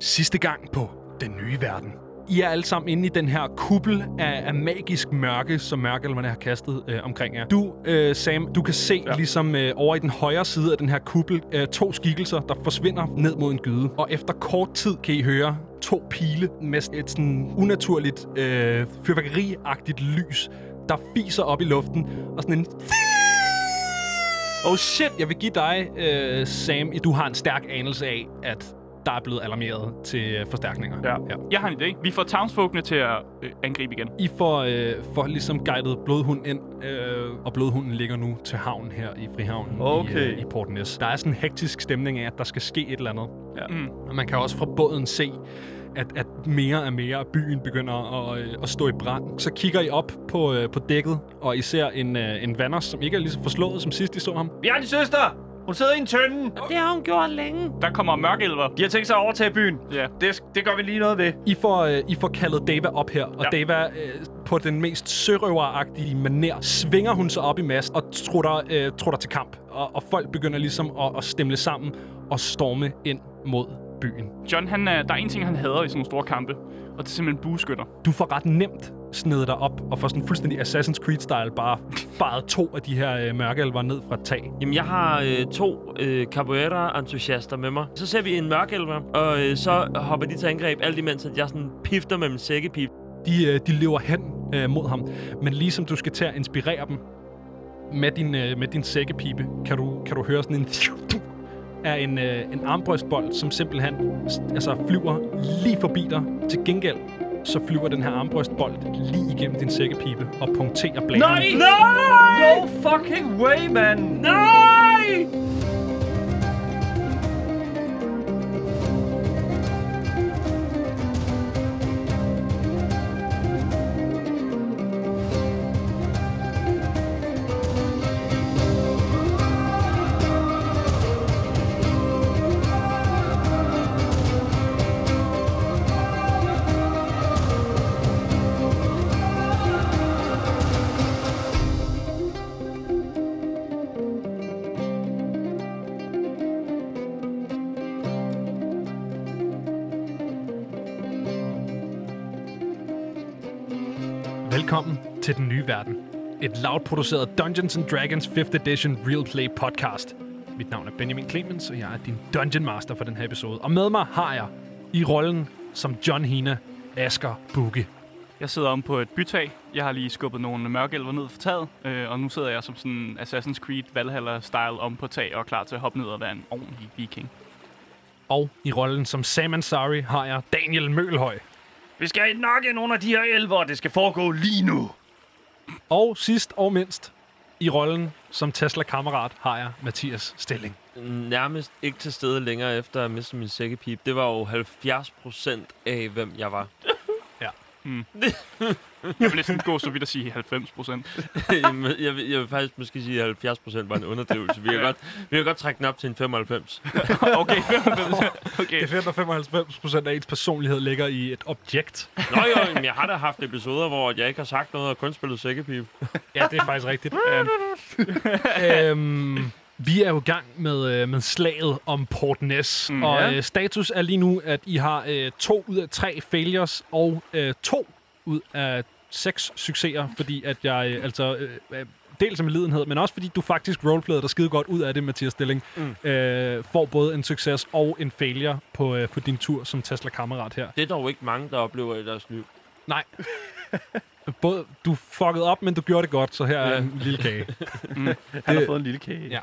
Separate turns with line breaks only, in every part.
Sidste gang på Den Nye Verden. I er alle sammen inde i den her kuppel af, af magisk mørke, som mørkelverne har kastet øh, omkring jer. Du, øh, Sam, du kan se ja. ligesom øh, over i den højre side af den her kuppel øh, to skikkelser, der forsvinder ned mod en gyde. Og efter kort tid kan I høre to pile med et sådan unaturligt øh, fyrværkeriagtigt lys, der fiser op i luften, og sådan en Oh shit! Jeg vil give dig, øh, Sam, du har en stærk anelse af, at der er blevet alarmeret til øh, forstærkninger.
Ja. ja. Jeg har en idé. Vi får townsfolkene til at øh, angribe igen.
I får, øh, får ligesom guidet blodhunden ind, øh, og blodhunden ligger nu til havnen her i Frihavnen
okay.
i, øh, i Port Næs. Der er sådan en hektisk stemning af, at der skal ske et eller andet.
Ja. Mm.
Og man kan også fra båden se, at, at mere og mere af byen begynder at, øh, at stå i brand. Så kigger I op på, øh, på dækket, og I ser en, øh, en vanders, som ikke er lige så forslået, som sidst I så ham.
Vi har din søster! Hun sidder i en tønde.
Det har hun gjort længe.
Der kommer mørkelver.
De har tænkt sig at overtage byen.
Ja.
Det, det gør vi lige noget ved.
I får, øh, I får kaldet Dava op her, og
Ja.
Dava øh, på den mest sørøveragtige maner svinger hun sig op i mast og trutter, øh, trutter til kamp. Og, og folk begynder ligesom at, at stemle sammen og storme ind mod byen.
John, han, er, der er en ting, han hader i sådan nogle store kampe, og det er simpelthen bueskytter.
Du får ret nemt snedet dig op og får sådan fuldstændig Assassin's Creed-style bare faret to af de her øh, mørkeelver ned fra tag.
Jamen, jeg har øh, to øh, capoeira-entusiaster med mig. Så ser vi en mørkelver, og øh, så hopper de til angreb, alt imens at jeg sådan pifter med min sækkepip.
De, øh, de løber hen øh, mod ham, men ligesom du skal til at inspirere dem med din, øh, med din sækkepibe, kan du, kan du høre sådan en af en, øh, en armbrystbold, som simpelthen altså, flyver lige forbi dig. Til gengæld så flyver den her armbrystbold lige igennem din sækkepibe og punkterer bladene.
Nej!
Nej!
No fucking way, man!
Nej!
Nye verden. Et loud-produceret Dungeons and Dragons 5th Edition Real Play podcast. Mit navn er Benjamin Clemens, og jeg er din Dungeon Master for den her episode. Og med mig har jeg i rollen som John Hina, Asger Bugge.
Jeg sidder om på et bytag. Jeg har lige skubbet nogle mørkelver ned fra taget, øh, og nu sidder jeg som sådan Assassin's Creed Valhalla-style om på tag og er klar til at hoppe ned og være en ordentlig viking.
Og i rollen som Sam Ansari har jeg Daniel Mølhøj.
Vi skal nakke nogle af de her elver, og det skal foregå lige nu.
Og sidst og mindst, i rollen som Tesla-kammerat har jeg Mathias Stilling.
Nærmest ikke til stede længere efter at miste min sækkepip. Det var jo 70 procent af, hvem jeg var.
Jeg vil næsten gå så vidt at sige 90 procent.
Jeg, vil, jeg vil faktisk måske sige, at 70 procent var en underdrivelse. Vi kan,
Ja.
godt, vi kan godt trække den op til en 95.
Okay, 95.
Det
Okay.
er fedt, at 95 procent af ens personlighed ligger i et objekt.
Nå jo, men jeg har da haft episoder, hvor jeg ikke har sagt noget og kun spillet sækkepip.
Ja, det er faktisk rigtigt. øhm, vi er jo i gang med, øh, med slaget om Port Ness, mm, og øh, status er lige nu, at I har øh, to ud af tre failures og øh, to ud af seks succeser, fordi at jeg øh, altså... Øh, øh, dels af medlidenhed, men også fordi du faktisk roleplayede dig skide godt ud af det, Mathias Stilling. Mm. Øh, får både en succes og en failure på, øh, på din tur som Tesla-kammerat her.
Det er dog ikke mange, der oplever i deres liv.
Nej. Både, du fuckede op, men du gjorde det godt, så her er en lille kage.
Han har fået en lille kage.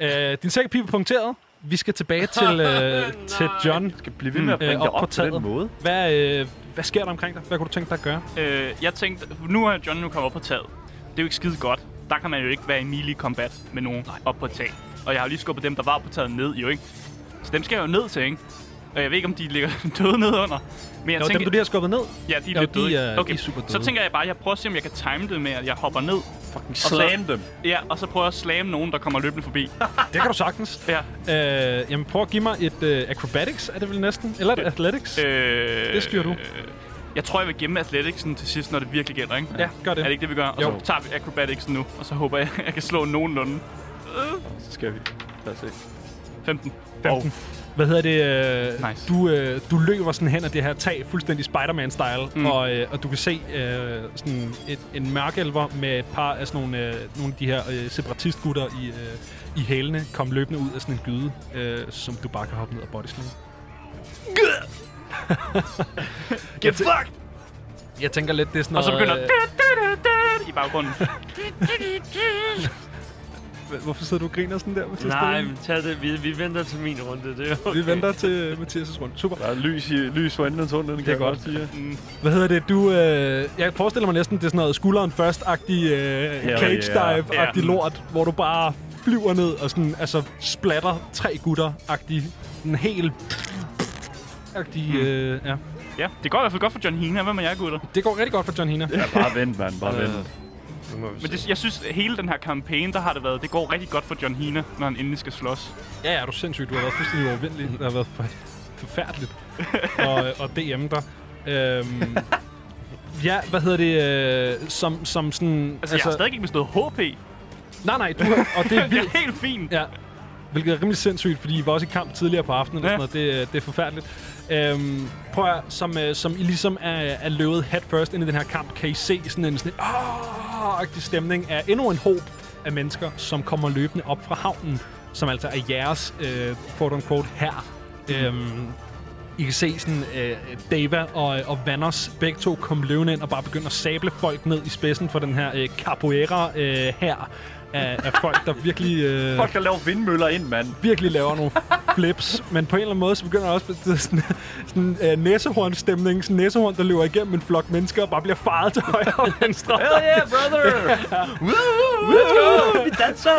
Ja. Øh, din sækkepipe er punkteret. Vi skal tilbage til, øh, til John.
Skal blive ved med at
Mm.
bringe
Øh,
det
op på
op på den måde.
Hvad, øh, hvad sker der omkring dig? Hvad kunne du tænke dig at gøre?
Øh, jeg tænkte, nu er John nu kommet op på taget. Det er jo ikke skide godt. Der kan man jo ikke være i melee combat med nogen Nej. op på et tag. Og jeg har jo lige skubbet dem, der var på taget ned, jo ikke? Så dem skal jeg jo ned til, ikke? Og jeg ved ikke, om de ligger døde ned under. Men jeg
Jo,
tænker,
dem, du lige har skubbet ned.
ja, de er
Jo,
lidt
de
døde.
er-
okay.
de er super
Så
døde.
tænker jeg bare, at jeg prøver at se, om jeg kan time det med, at jeg hopper ned.
Fucking
så-
slam dem.
Ja, og så prøver jeg at slamme nogen, der kommer løbende forbi.
Det kan du sagtens.
Ja.
Øh, jamen, prøv at give mig et øh, acrobatics, er det vel næsten? Eller et
Øh,
athletics?
Øh,
Det styrer du.
Øh, jeg tror, jeg vil gemme Athleticsen til sidst, når det virkelig gælder, ikke?
ja, gør
Er
det.
det ikke det, vi gør? Og
Jo.
så tager vi acrobaticsen nu, og så håber jeg, jeg kan slå nogenlunde.
Så skal vi. Lad os se.
15.
15. Hvad hedder det? Øh,
Nice.
du, øh, du løber sådan hen ad det her tag, fuldstændig Spider-Man-style,
Mm.
og, øh, og du kan se øh, sådan et, en mørkelver med et par af sådan nogle, øh, nogle af de her øh, separatistgutter i, øh, i hælene komme løbende ud af sådan en gyde, øh, som du bare kan hoppe ned og bodyslam.
Get fucked!
Jeg tænker lidt, det er sådan
Og så
noget...
begynder
øh,
i baggrunden.
Hvorfor sidder du og griner sådan der, Mathias?
Nej, men tag det. Vi, vi venter til min runde. Det er okay.
Vi venter til Mathias' runde. Super.
Der er lys, i, lys for enden af tunnelen, kan
Det
jeg
godt.
sige.
Mm.
Hvad hedder det? Du, øh, jeg forestiller mig næsten, det er sådan noget skulderen først-agtig øh, cage
yeah.
dive-agtig
Ja.
lort, hvor du bare flyver ned og sådan, altså splatter tre gutter-agtig, en helt agtig, øh, ja.
Ja, det går i hvert fald godt for John Hina. Hvem er jeg, gutter?
Det går rigtig godt for John Hina.
Ja, bare vent, mand. Bare vent.
Men det, jeg synes, hele den her kampagne, der har det været, det går rigtig godt for John Hina, når han endelig skal slås.
Ja, ja, du er sindssygt. Du har været fuldstændig overvindelig. Det har været for, forfærdeligt. og, og DM der. Øhm, ja, hvad hedder det? Øh, som, som sådan...
Altså, altså, jeg har stadig ikke mistet HP.
Nej, nej, du har, og det er
det
vildt.
er helt fint.
Ja, hvilket er rimelig sindssygt, fordi I var også i kamp tidligere på aftenen og
Ja.
sådan noget. Det, det er forfærdeligt. Øhm, prøv at, som, øh, som I ligesom er, er løbet head first ind i den her kamp, kan I se sådan en sådan agtig stemning af endnu en håb af mennesker, som kommer løbende op fra havnen, som altså er jeres, øh, quote unquote, her. Mm. Øhm, I kan se sådan øh, Dava og, og Vanders begge to komme løvende ind og bare begynde at sable folk ned i spidsen for den her øh, capoeira øh, her af, af folk, der virkelig... Øh,
Folk kan lave vindmøller ind, mand.
virkelig laver nogle flips, men på en eller anden måde, så begynder der også det er sådan, sådan uh, næsehornstemning, sådan en næsehorn, der løber igennem en flok mennesker og bare bliver faret til højre og venstre.
Hell yeah, brother!
Let's go! Vi danser!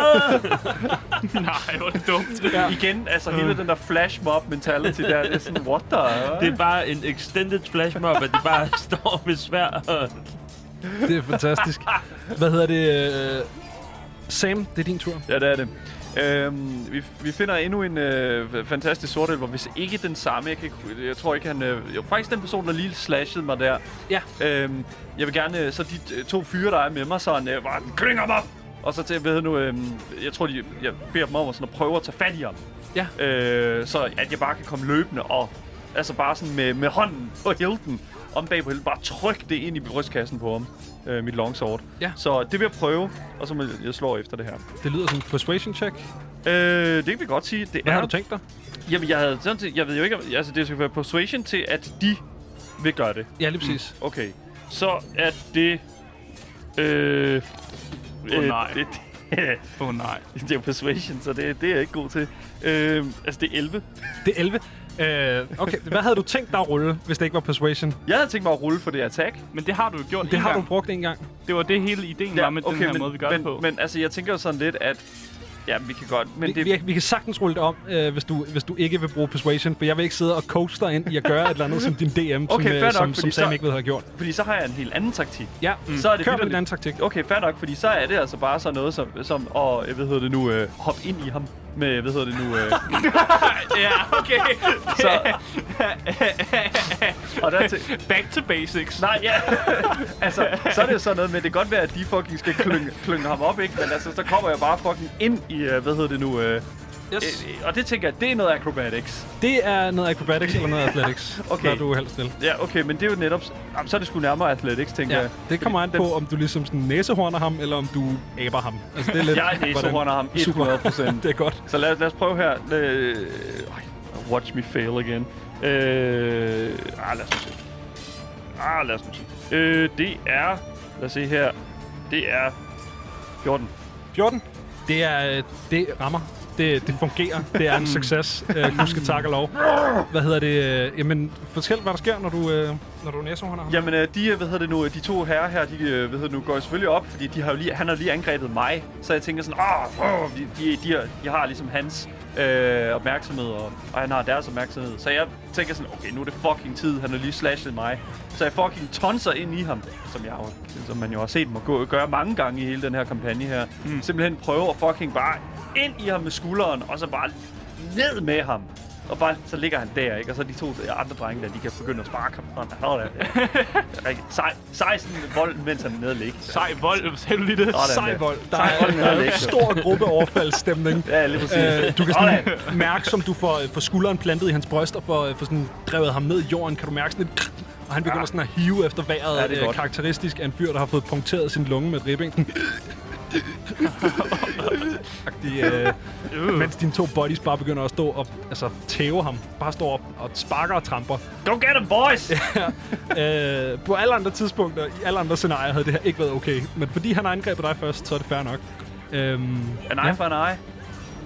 Nej, hvor det dumt.
Ja. Igen, altså hele den der flash mob mentality der, det er sådan, what the?
Det er bare en extended flashmob, at de bare står med svær og...
Det er fantastisk. Hvad hedder det? Sam, det er din tur.
Ja, det er det. Øhm, vi, vi finder endnu en øh, fantastisk sortelver, hvis ikke den samme. Jeg, kan ikke, jeg tror ikke, han... Øh, jo, faktisk den person, der lige slashede mig der.
Ja.
Øhm, jeg vil gerne... øh, Så de øh, to fyre, der er med mig, sådan... Øh, bare klynger mig! Og så til, ved jeg nu, øh, jeg tror, de, jeg beder dem om at, sådan, at prøve at tage fat i ham.
Ja.
Øh, så at jeg bare kan komme løbende og... Altså bare sådan med, med hånden på hilden. Om bag på hilden. Bare tryk det ind i brystkassen på ham. Øh, mit longsword.
Ja.
Så det vil jeg prøve. Og så må jeg- jeg slår efter det her.
Det lyder som en persuasion check.
Øh, det kan vi godt sige. Det
Hvad
er,
har du tænkt dig?
Jamen, jeg havde sådan set, jeg ved jo ikke, om- altså det skal være persuasion til, at de vil gøre det.
Ja, lige præcis.
Okay. Så er det... Øh...
Åh, nej.
Det,
Åh oh, nej.
det er persuasion, så det, det er jeg ikke god til. Øh, altså, det er 11.
Det er 11. Øh, okay, hvad havde du tænkt dig at rulle, hvis det ikke var persuasion?
Jeg havde tænkt mig at rulle for det attack.
Men det har du jo gjort
Det
en
har
gang.
du brugt en gang.
Det var det hele ideen var med den her
men,
måde, vi gør
men,
det på.
Men altså, jeg tænker jo sådan lidt, at... Ja, vi kan godt, men
Vi,
det...
vi, vi kan sagtens rulle det om, øh, hvis, du, hvis du ikke vil bruge persuasion, for jeg vil ikke sidde og coach dig ind i at gøre et eller andet som din DM,
Okay,
som,
fair
øh,
nok,
som, som
fordi
Sam
så-
ikke ved have gjort.
Fordi så har jeg en helt anden taktik.
Ja,
Mm. Så er det
kør med
vitterligt-
din anden taktik.
Okay, fair nok, fordi så er det altså bare sådan noget som, som og jeg ved hedder det nu, øh, hop ind i ham med, hvad hedder det nu, øh,
ja, okay.
så... og der til,
Back to basics.
nej, ja, altså, så er det jo sådan noget med, det kan godt være, at de fucking skal klynge, klynge ham op, ikke? Men altså, så kommer jeg bare fucking ind i, øh, hvad hedder det nu, øh,
Yes.
øh, og det tænker jeg, det er noget acrobatics.
Det er noget acrobatics eller noget athletics,
Okay.
du helst vil.
Ja, okay, men det er jo netop, jamen, så er det sgu nærmere athletics, tænker
Ja,
jeg.
det kommer an
Den-
på, om du ligesom sådan næsehorner ham, eller om du aber ham. Altså, det er lidt,
Jeg næsehorner ham
Super.
100%.
det er godt.
Så lad, lad os prøve her. Øh, watch me fail again. Øh, ah, lad os se. Ah, lad os se. Øh, det er... Lad os se her. Det er 14.
14. Det er, øh, det rammer. Det, det fungerer. Det er en succes. Uh, du skal takke og lov. Hvad hedder det? øh, Jamen, fortæl, hvad der sker, når du, uh, når du næsehorner ham.
Jamen, øh, de, øh, hvad hedder det nu, de to herrer her, de, øh, hvad hedder det nu, går selvfølgelig op, fordi de har jo lige, han har lige angrebet mig. Så jeg tænker sådan, åh, oh, de, de, de, de har ligesom hans øh, opmærksomhed, og, og han har deres opmærksomhed. Så jeg tænker sådan, okay, nu er det fucking tid, han har lige slashet mig. Så jeg fucking tonser ind i ham, som, jeg, som man jo har set mig gå, gøre mange gange i hele den her kampagne her. Mm. Simpelthen prøve at fucking bare ind i ham med skulderen, og så bare ned med ham. Og bare, så ligger han der, ikke? Og så de to andre drenge der, de kan begynde at sparke ham. Sådan, han der. Ja. Rigtig Sej, sej sådan vold, mens han er nede ligge.
Sej vold, sagde du lige det?
Sådan
Sej
der.
vold. Der er en stor gruppeoverfaldsstemning.
Ja, lige præcis.
Øh, du kan sådan mærke, som du får, får skulderen plantet i hans bryst og får, får sådan drevet ham ned i jorden, kan du mærke sådan et og han begynder sådan at hive efter vejret.
Ja, det er
øh, karakteristisk af en fyr, der har fået punkteret sin lunge med et ribbing. Agtig, øh, mens dine to buddies bare begynder at stå og altså, tæve ham. Bare står op og sparker og tramper.
Go get him, boys!
Øh, på alle andre tidspunkter, i alle andre scenarier, havde det her ikke været okay. Men fordi han har angrebet dig først, så er det fair nok. Øhm,
En eye for en eye.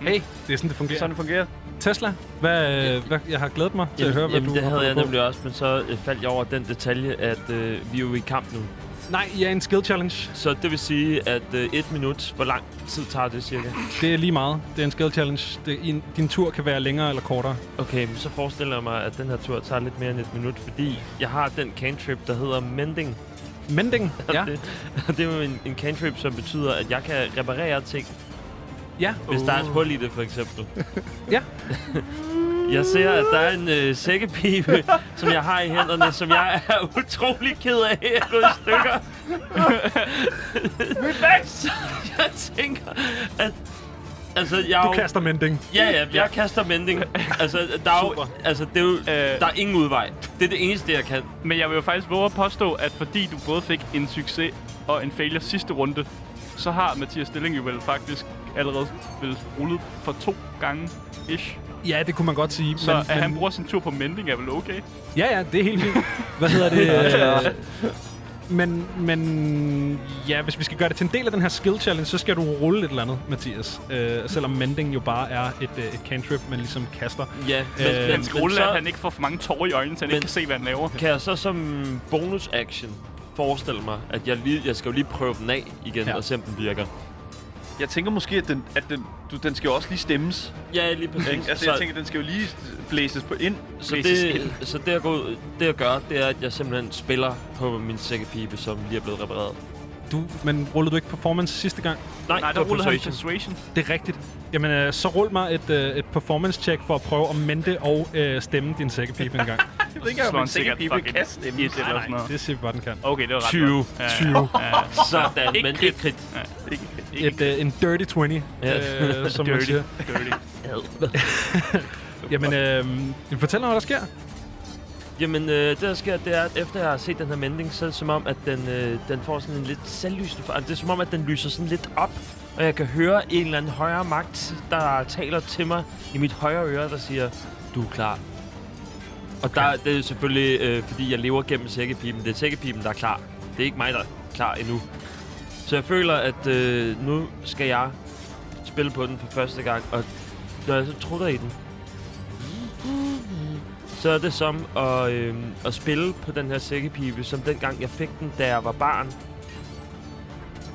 hey, det er sådan, det fungerer.
Sådan det fungerer.
Tesla, hvad, øh, hvad, jeg har glædet mig til at høre, hvad
jamen
du
det
har
havde jeg
på.
nemlig også, men så øh, faldt jeg over den detalje, at øh, vi er jo i kamp nu.
Nej, I er en skill challenge.
Så det vil sige, at øh, et minut, hvor lang tid tager det cirka?
Det er lige meget. Det er en skill challenge. Det, en, din tur kan være længere eller kortere.
Okay, men så forestiller jeg mig, at den her tur tager lidt mere end et minut, fordi jeg har den cantrip, der hedder Mending.
Mending. Ja.
Det, det er jo en, en cantrip, som betyder, at jeg kan reparere ting,
ja.
hvis der er et hul i det, for eksempel.
Ja.
Jeg ser, at der er en øh, sækkepibe, som jeg har i hænderne, som jeg er utrolig ked af at gå i stykker. Så jeg tænker, at... Altså, jeg er
Du
jo-
kaster mending.
Ja, ja, jeg kaster mending. Altså, der er jo, altså, det er jo, der er ingen udvej. Det er det eneste, jeg kan.
Men jeg vil jo faktisk våge at påstå, at fordi du både fik en succes og en failure sidste runde, så har Mathias Stilling jo vel faktisk allerede vel rullet for to gange ish.
Ja, det kunne man godt sige.
Så
men,
at han bruger sin tur på mending er vel okay?
Ja, ja, det er helt fint. Hvad hedder det? øh, men, men ja, hvis vi skal gøre det til en del af den her skill challenge, så skal du rulle et eller andet, Mathias. Øh, selvom mending jo bare er et, øh, et cantrip, man ligesom kaster.
Ja, men,
Øh,
men,
Han skal rulle,
så
at han ikke får for mange tårer i øjnene, så han
Men-
ikke kan se, hvad han laver.
kan jeg så som bonus action forestille mig, at jeg, lige, jeg skal jo lige prøve den af igen,
ja.
og se om den virker.
Jeg tænker måske, at den, at den, du, den skal jo også lige stemmes.
Ja, lige præcis.
Altså,
så,
jeg tænker, den skal jo lige blæses på ind.
så, det,
ind.
så det, jeg går, det, jeg gør, det er, at jeg simpelthen spiller på min sækkepibe, som lige er blevet repareret.
Du, men rullede du ikke performance sidste gang?
Nej,
Nej,
det
der rullede han
persuasion.
Det er rigtigt. Jamen, øh, så rul mig et, øh, et performance check for at prøve at mente og øh, stemme din sækkepipe en gang.
Jeg ved ikke, om en
fucking
kan stemme.
et eller sådan noget.
det siger vi bare, den kan.
Okay, det var ret
20.
godt. Ja,
20.
Ja,
Sådan,
Ikke
men
crit.
ikke krit.
Ikke,
ikke
Et, øh, en dirty 20,
Ja.
øh, som man
dirty.
siger.
dirty.
Jamen, øh, fortæl mig, hvad der sker.
Jamen, øh, det der sker, det er, at efter jeg har set den her mending, så er det som om, at den, øh, den får sådan en lidt selvlysende farve. Det er som om, at den lyser sådan lidt op, og jeg kan høre en eller anden højere magt, der taler til mig i mit højre øre, der siger, du er klar. Og der, det er selvfølgelig, øh, fordi jeg lever gennem sækkepipen. Det er sækkepipen, der er klar. Det er ikke mig, der er klar endnu. Så jeg føler, at øh, nu skal jeg spille på den for første gang, og når jeg så trutter i den, så er det som at, øh, at spille på den her sækkepipe, som dengang jeg fik den, da jeg var barn.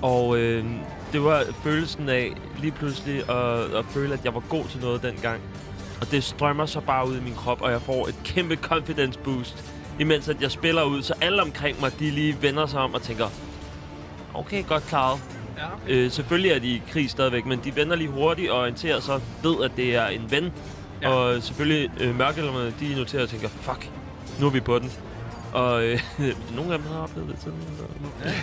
Og øh, det var følelsen af lige pludselig at, at føle, at jeg var god til noget dengang. Og det strømmer så bare ud i min krop, og jeg får et kæmpe confidence boost, imens at jeg spiller ud, så alle omkring mig, de lige vender sig om og tænker, okay, godt klaret.
Ja.
Øh, selvfølgelig er de i krig stadigvæk, men de vender lige hurtigt og orienterer sig, ved at det er en ven.
Ja.
Og selvfølgelig øh, mørkelmerne, de noterer og tænker, fuck, nu er vi på den. Og øh, nogle af dem har oplevet det sådan.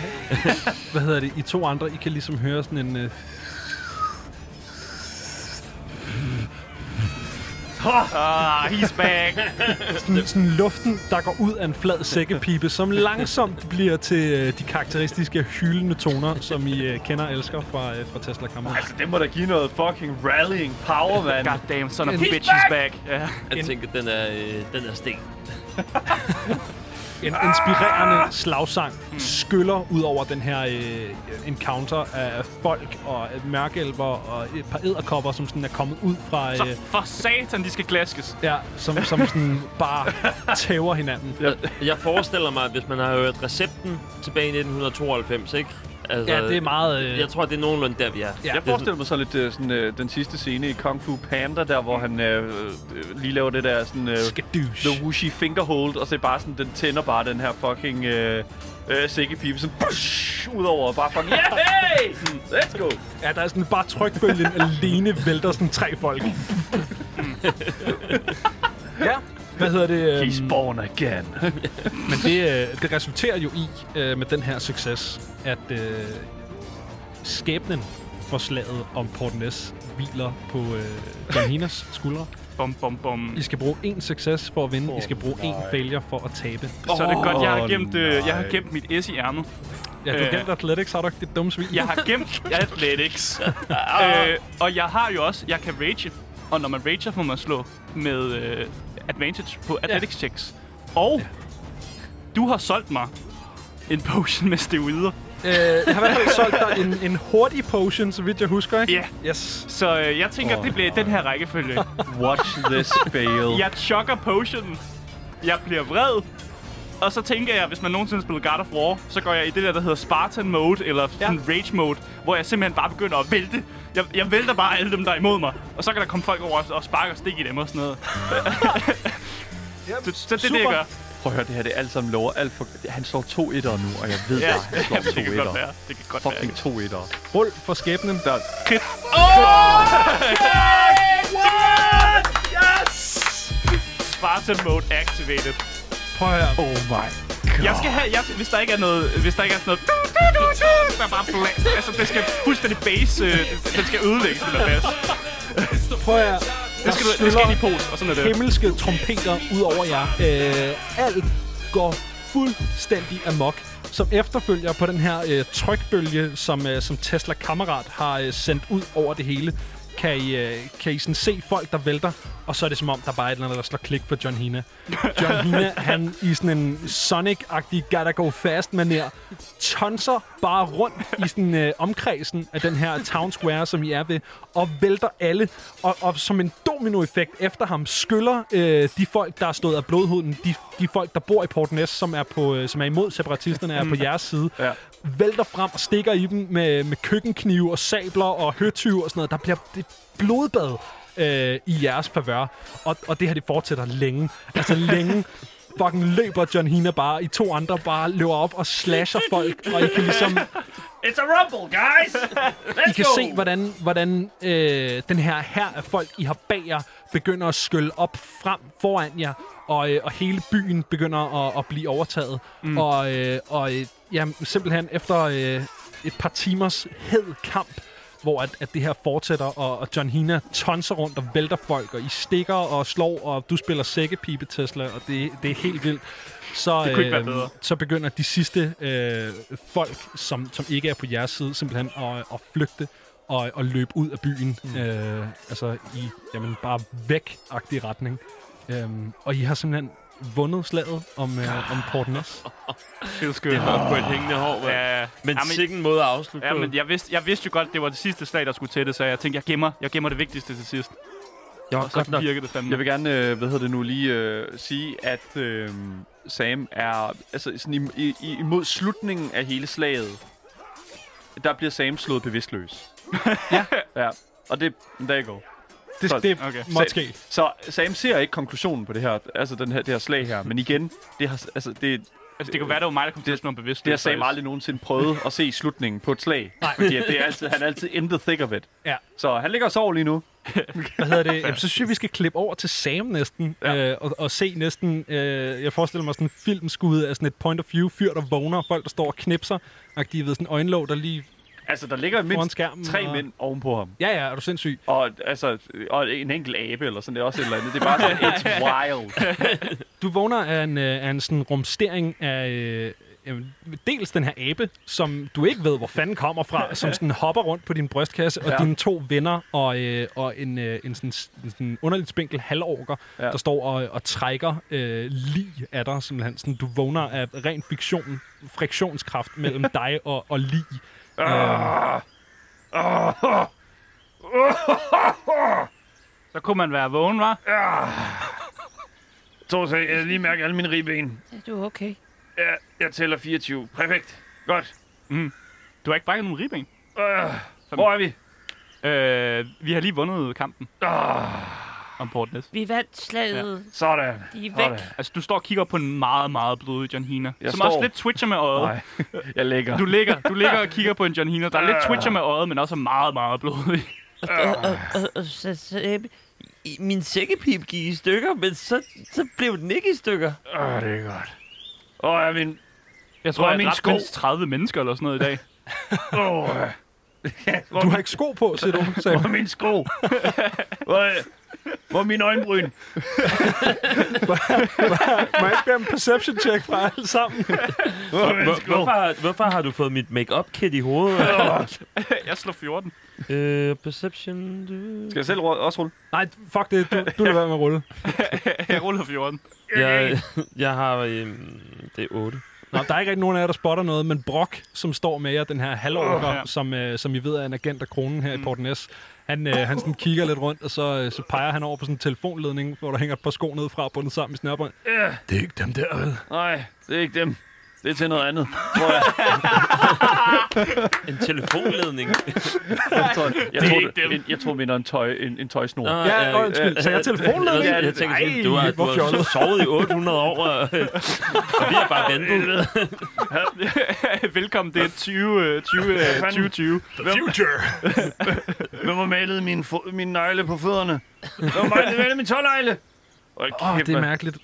Hvad hedder det? I to andre, I kan ligesom høre sådan en... Øh,
Ah, he's back.
sådan, sådan luften, der går ud af en flad sækkepipe, som langsomt bliver til øh, de karakteristiske hyldende toner, som I øh, kender og elsker fra, øh, fra Tesla Kammer.
Altså, det må da give noget fucking rallying power, mand.
God damn, son of a bitch is back. Ja.
Jeg tænker, den er, øh, den er sten.
En inspirerende slagsang skyller ud over den her øh, encounter af folk og mørkelver og et par æderkopper, som sådan er kommet ud fra...
Så
Øh,
for satan, de skal glaskes.
ja, som, som sådan bare tæver hinanden.
Jeg, jeg forestiller mig, at hvis man har hørt recepten tilbage i 1992, ikke? Altså,
Ja, det er meget... Øh,
Jeg tror, det er nogenlunde der, vi er.
Ja.
Jeg forestiller mig så lidt øh, sådan, øh, den sidste scene i Kung Fu Panda, der hvor han øh, øh, lige laver det der sådan... Øh,
Skadoosh.
The Wushy Fingerhold, og så er bare sådan, den tænder bare den her fucking øh, øh, sækkepipe, sådan push, ud over, og bare fucking, yeah, hey! Let's go!
Ja, der er sådan bare trykbølgen alene vælter sådan tre folk. Ja. Hvad hedder det?
He's
øhm,
born again.
Men det, øh, det resulterer jo i, øh, med den her succes, at øh, skæbnen for slaget om Port Ness hviler på øh, John Hinas skuldre.
Bum, bum, bum.
I skal bruge én succes for at vinde. I skal bruge én
nej.
failure for at tabe.
Så er det godt, jeg har gemt, øh, jeg har gemt mit S i ærmet.
Ja, du har
Øh.
gemt Athletics, har du ikke? Det dumme svin.
Jeg har gemt Athletics. øh, og jeg har jo også, jeg kan rage. Og når man rager, får man slå med øh, advantage på Athletics checks. Og du har solgt mig en potion med steroider.
Øh, jeg har i hvert fald solgt dig en, en hurtig potion, så vidt jeg husker, ikke?
Ja.
Yes.
Så øh, jeg tænker, oh, det bliver i den her rækkefølge.
Watch this fail.
Jeg chokker potionen. Jeg bliver vred. Og så tænker jeg, hvis man nogensinde spiller God of War, så går jeg i det der, der hedder Spartan Mode, eller sådan rage mode, hvor jeg simpelthen bare begynder at vælte. Jeg, jeg vælter bare alle dem, der er imod mig. Og så kan der komme folk over og, og sparke og stikke i dem og sådan noget. så, så det er det, jeg
super.
gør.
Prøv at høre, det her det er alt sammen lover alt for... Han slår to etter nu, og jeg ved
Ja,
bare, han slår
det
to
kan godt
etter.
være. Det kan godt
Fucking
være.
to etter.
Rull for skæbnen.
Der,
Krit. Spartan Mode activated.
Prøv at høre.
oh my
Jeg skal have, jeg, hvis der ikke er noget, hvis der ikke er sådan noget, du, du, du, du, der er bare bla, altså, det skal fuldstændig base, øh, den skal ødelægges, den der bas.
Prøv at.
Det skal, du, det skal ind i pose, og sådan er det.
himmelske trompeter ud over jer. Øh, alt går fuldstændig amok. Som efterfølger på den her øh, trykbølge, som, øh, som Tesla Kammerat har øh, sendt ud over det hele, kan I, øh, kan I sådan se folk, der vælter, og så er det som om, der bare er et eller andet, der slår klik for John Hina. John Hina, han i sådan en Sonic-agtig gotta go fast manér, tonser bare rundt i sådan øh, omkredsen af den her town square, som I er ved, og vælter alle, og, og som en dominoeffekt efter ham skyller øh, de folk, der er stået af blodhuden, de, de folk, der bor i Port Ness, som er, på, øh, som er imod separatisterne, er på jeres side,
Ja.
vælter frem og stikker i dem med, med køkkenknive og sabler og høtyv og sådan noget. Der bliver det blodbad øh, i jeres favør. Og, og det her, det fortsætter længe. Altså længe fucking løber John Hina bare. I to andre bare løber op og slasher folk. Og I kan ligesom
It's a rumble, guys! Let's
I kan
go!
se, hvordan, hvordan øh, den her her af folk, I har bag jer, begynder at skylle op frem foran jer, og, øh, og hele byen begynder at, at blive overtaget. Mm. Og, øh, og øh, ja, simpelthen efter øh, et par timers hed kamp, hvor at, at det her fortsætter, og, og John Hina tonser rundt og vælter folk, og I stikker og slår, og du spiller sækkepipe, Tesla, og det, det er helt vildt. Så,
Det kunne ikke være
øh,
bedre.
så begynder de sidste øh, folk, som, som ikke er på jeres side, simpelthen at, at flygte og, og løbe ud af byen. Mm. Øh, altså i jamen, bare væk-agtig retning. Øhm, og I har simpelthen vundet slaget om, øh, om Port Ness.
Feels good.
Det var på et hængende hår.
Ja,
Men
Jamen,
sikke en måde at afslutte
Ja, men jeg vidste, jeg vidste jo godt, det var det sidste slag, der skulle til det, så jeg tænkte, jeg gemmer, jeg gemmer det vigtigste til sidst.
Jeg var
Og så
godt nok.
virker det fandme.
Jeg vil gerne, øh, hvad hedder det nu, lige øh, sige, at øh, Sam er, altså sådan i, i, imod slutningen af hele slaget, der bliver Sam slået bevidstløs.
Ja.
ja. Og det, der går.
Det,
Så-
det
okay.
måtte ske.
Så Sam ser ikke konklusionen på det her, altså den her, det her slag her, men igen, det har, altså det,
Altså, det kunne være, det var mig, der kom til at slå bevidst.
det har Sam aldrig nogensinde prøvet at se i slutningen på et slag. Nej. Fordi at det er altid, han er altid in the thick of it.
Ja.
Så han ligger og sover lige nu.
Hvad hedder det? Jamen, så synes jeg, vi skal klippe over til Sam næsten.
Ja.
Øh, og, og se næsten, øh, jeg forestiller mig sådan en filmskud af sådan et point of view, fyr, der vågner, og folk, der står og knipser. Agtige ved sådan en øjenlåg, der lige...
Altså, der ligger mindst
skærmen,
tre
og-
mænd ovenpå ham.
Ja, ja, er du sindssyg?
Og, altså, og en enkelt abe, eller sådan, det er også et eller andet. Det er bare sådan, it's wild.
Du vågner af en, øh, af en sådan rumstering af... Øh, jamen, dels den her abe, som du ikke ved, hvor fanden kommer fra, som sådan hopper rundt på din brystkasse, og
Ja.
dine to venner og, øh, og en, øh, en, sådan, en sådan underligt spinkel halvorker,
Ja.
ja. der står og, og trækker øh, lig af dig, simpelthen. Sådan, du vågner af ren fiktion, friktionskraft mellem dig og, og lig.
Ah.
Så kunne man være vågen, var?
Så så jeg lige mærke alle mine ribben.
Du er okay.
Ja, jeg tæller 24. Perfekt. Godt.
Du har ikke brækket nogen ribben.
Uh, hvor er vi?
Øh, vi har lige vundet kampen
Uh,
om Port Ness.
Vi vandt slaget.
sådan.
De er
Sådan.
væk.
Altså, du står og kigger på en meget, meget blodig John Hina.
Jeg
som
står-
også lidt twitcher med øjet.
Nej, jeg lægger.
Du ligger, du ligger og kigger på en John Hina, der er lidt twitcher med øjet, men også er meget, meget blodig.
Øh,
min sækkepip gik i stykker, men så, så blev den ikke i stykker.
Åh, det er godt. Åh, ja, min...
Jeg tror,
er
jeg
min sko?
mindst 30 mennesker eller sådan noget i dag.
Åh. Hvor,
Du har ikke sko på, siger du,
hvor er min sko? Hvor er, hvor er min øjenbryn?
Må jeg ikke en perception check fra alle sammen?
Hvor
Hvor, hvorfor, har- hvorfor har du fået mit make-up kit i hovedet?
jeg slår 14.
øh, perception... Du...
Skal jeg selv også rulle?
Nej, fuck det. Du, du lader være med at rulle.
jeg ruller 14.
Jeg, jeg har... Øhm, det er 8.
Nå, der er ikke rigtig nogen af jer, der spotter noget, men Brock, som står med jer, den her halvorker,
Åh,
ja. som, øh, som I ved er en agent af kronen her mm. i Port Næs, han, øh, han sådan kigger lidt rundt, og så, øh, så peger han over på sådan en telefonledning, hvor der hænger et par sko ned fra, bundet sammen i snørbånd.
Ja.
Det er ikke dem der, vel?
Nej, det er ikke dem. Det er til noget andet. Hvor jeg,
En telefonledning.
Jeg tror, jeg,
er
tror,
ikke dem.
en, jeg tror, en, tøj, en, en tøjsnor.
Ja,
øh,
undskyld. Så jeg telefonledning?
Jeg, jeg tænker sådan, du har, du har
fjollet.
sovet i 800 år, og, og vi har bare ventet.
Velkommen, det er 20, øh, 20, øh, 2020.
Future!
hvem har malet min, fo- min negle på fødderne? Hvem har malet, min tånegle? Åh,
Åh, oh, det er mærkeligt.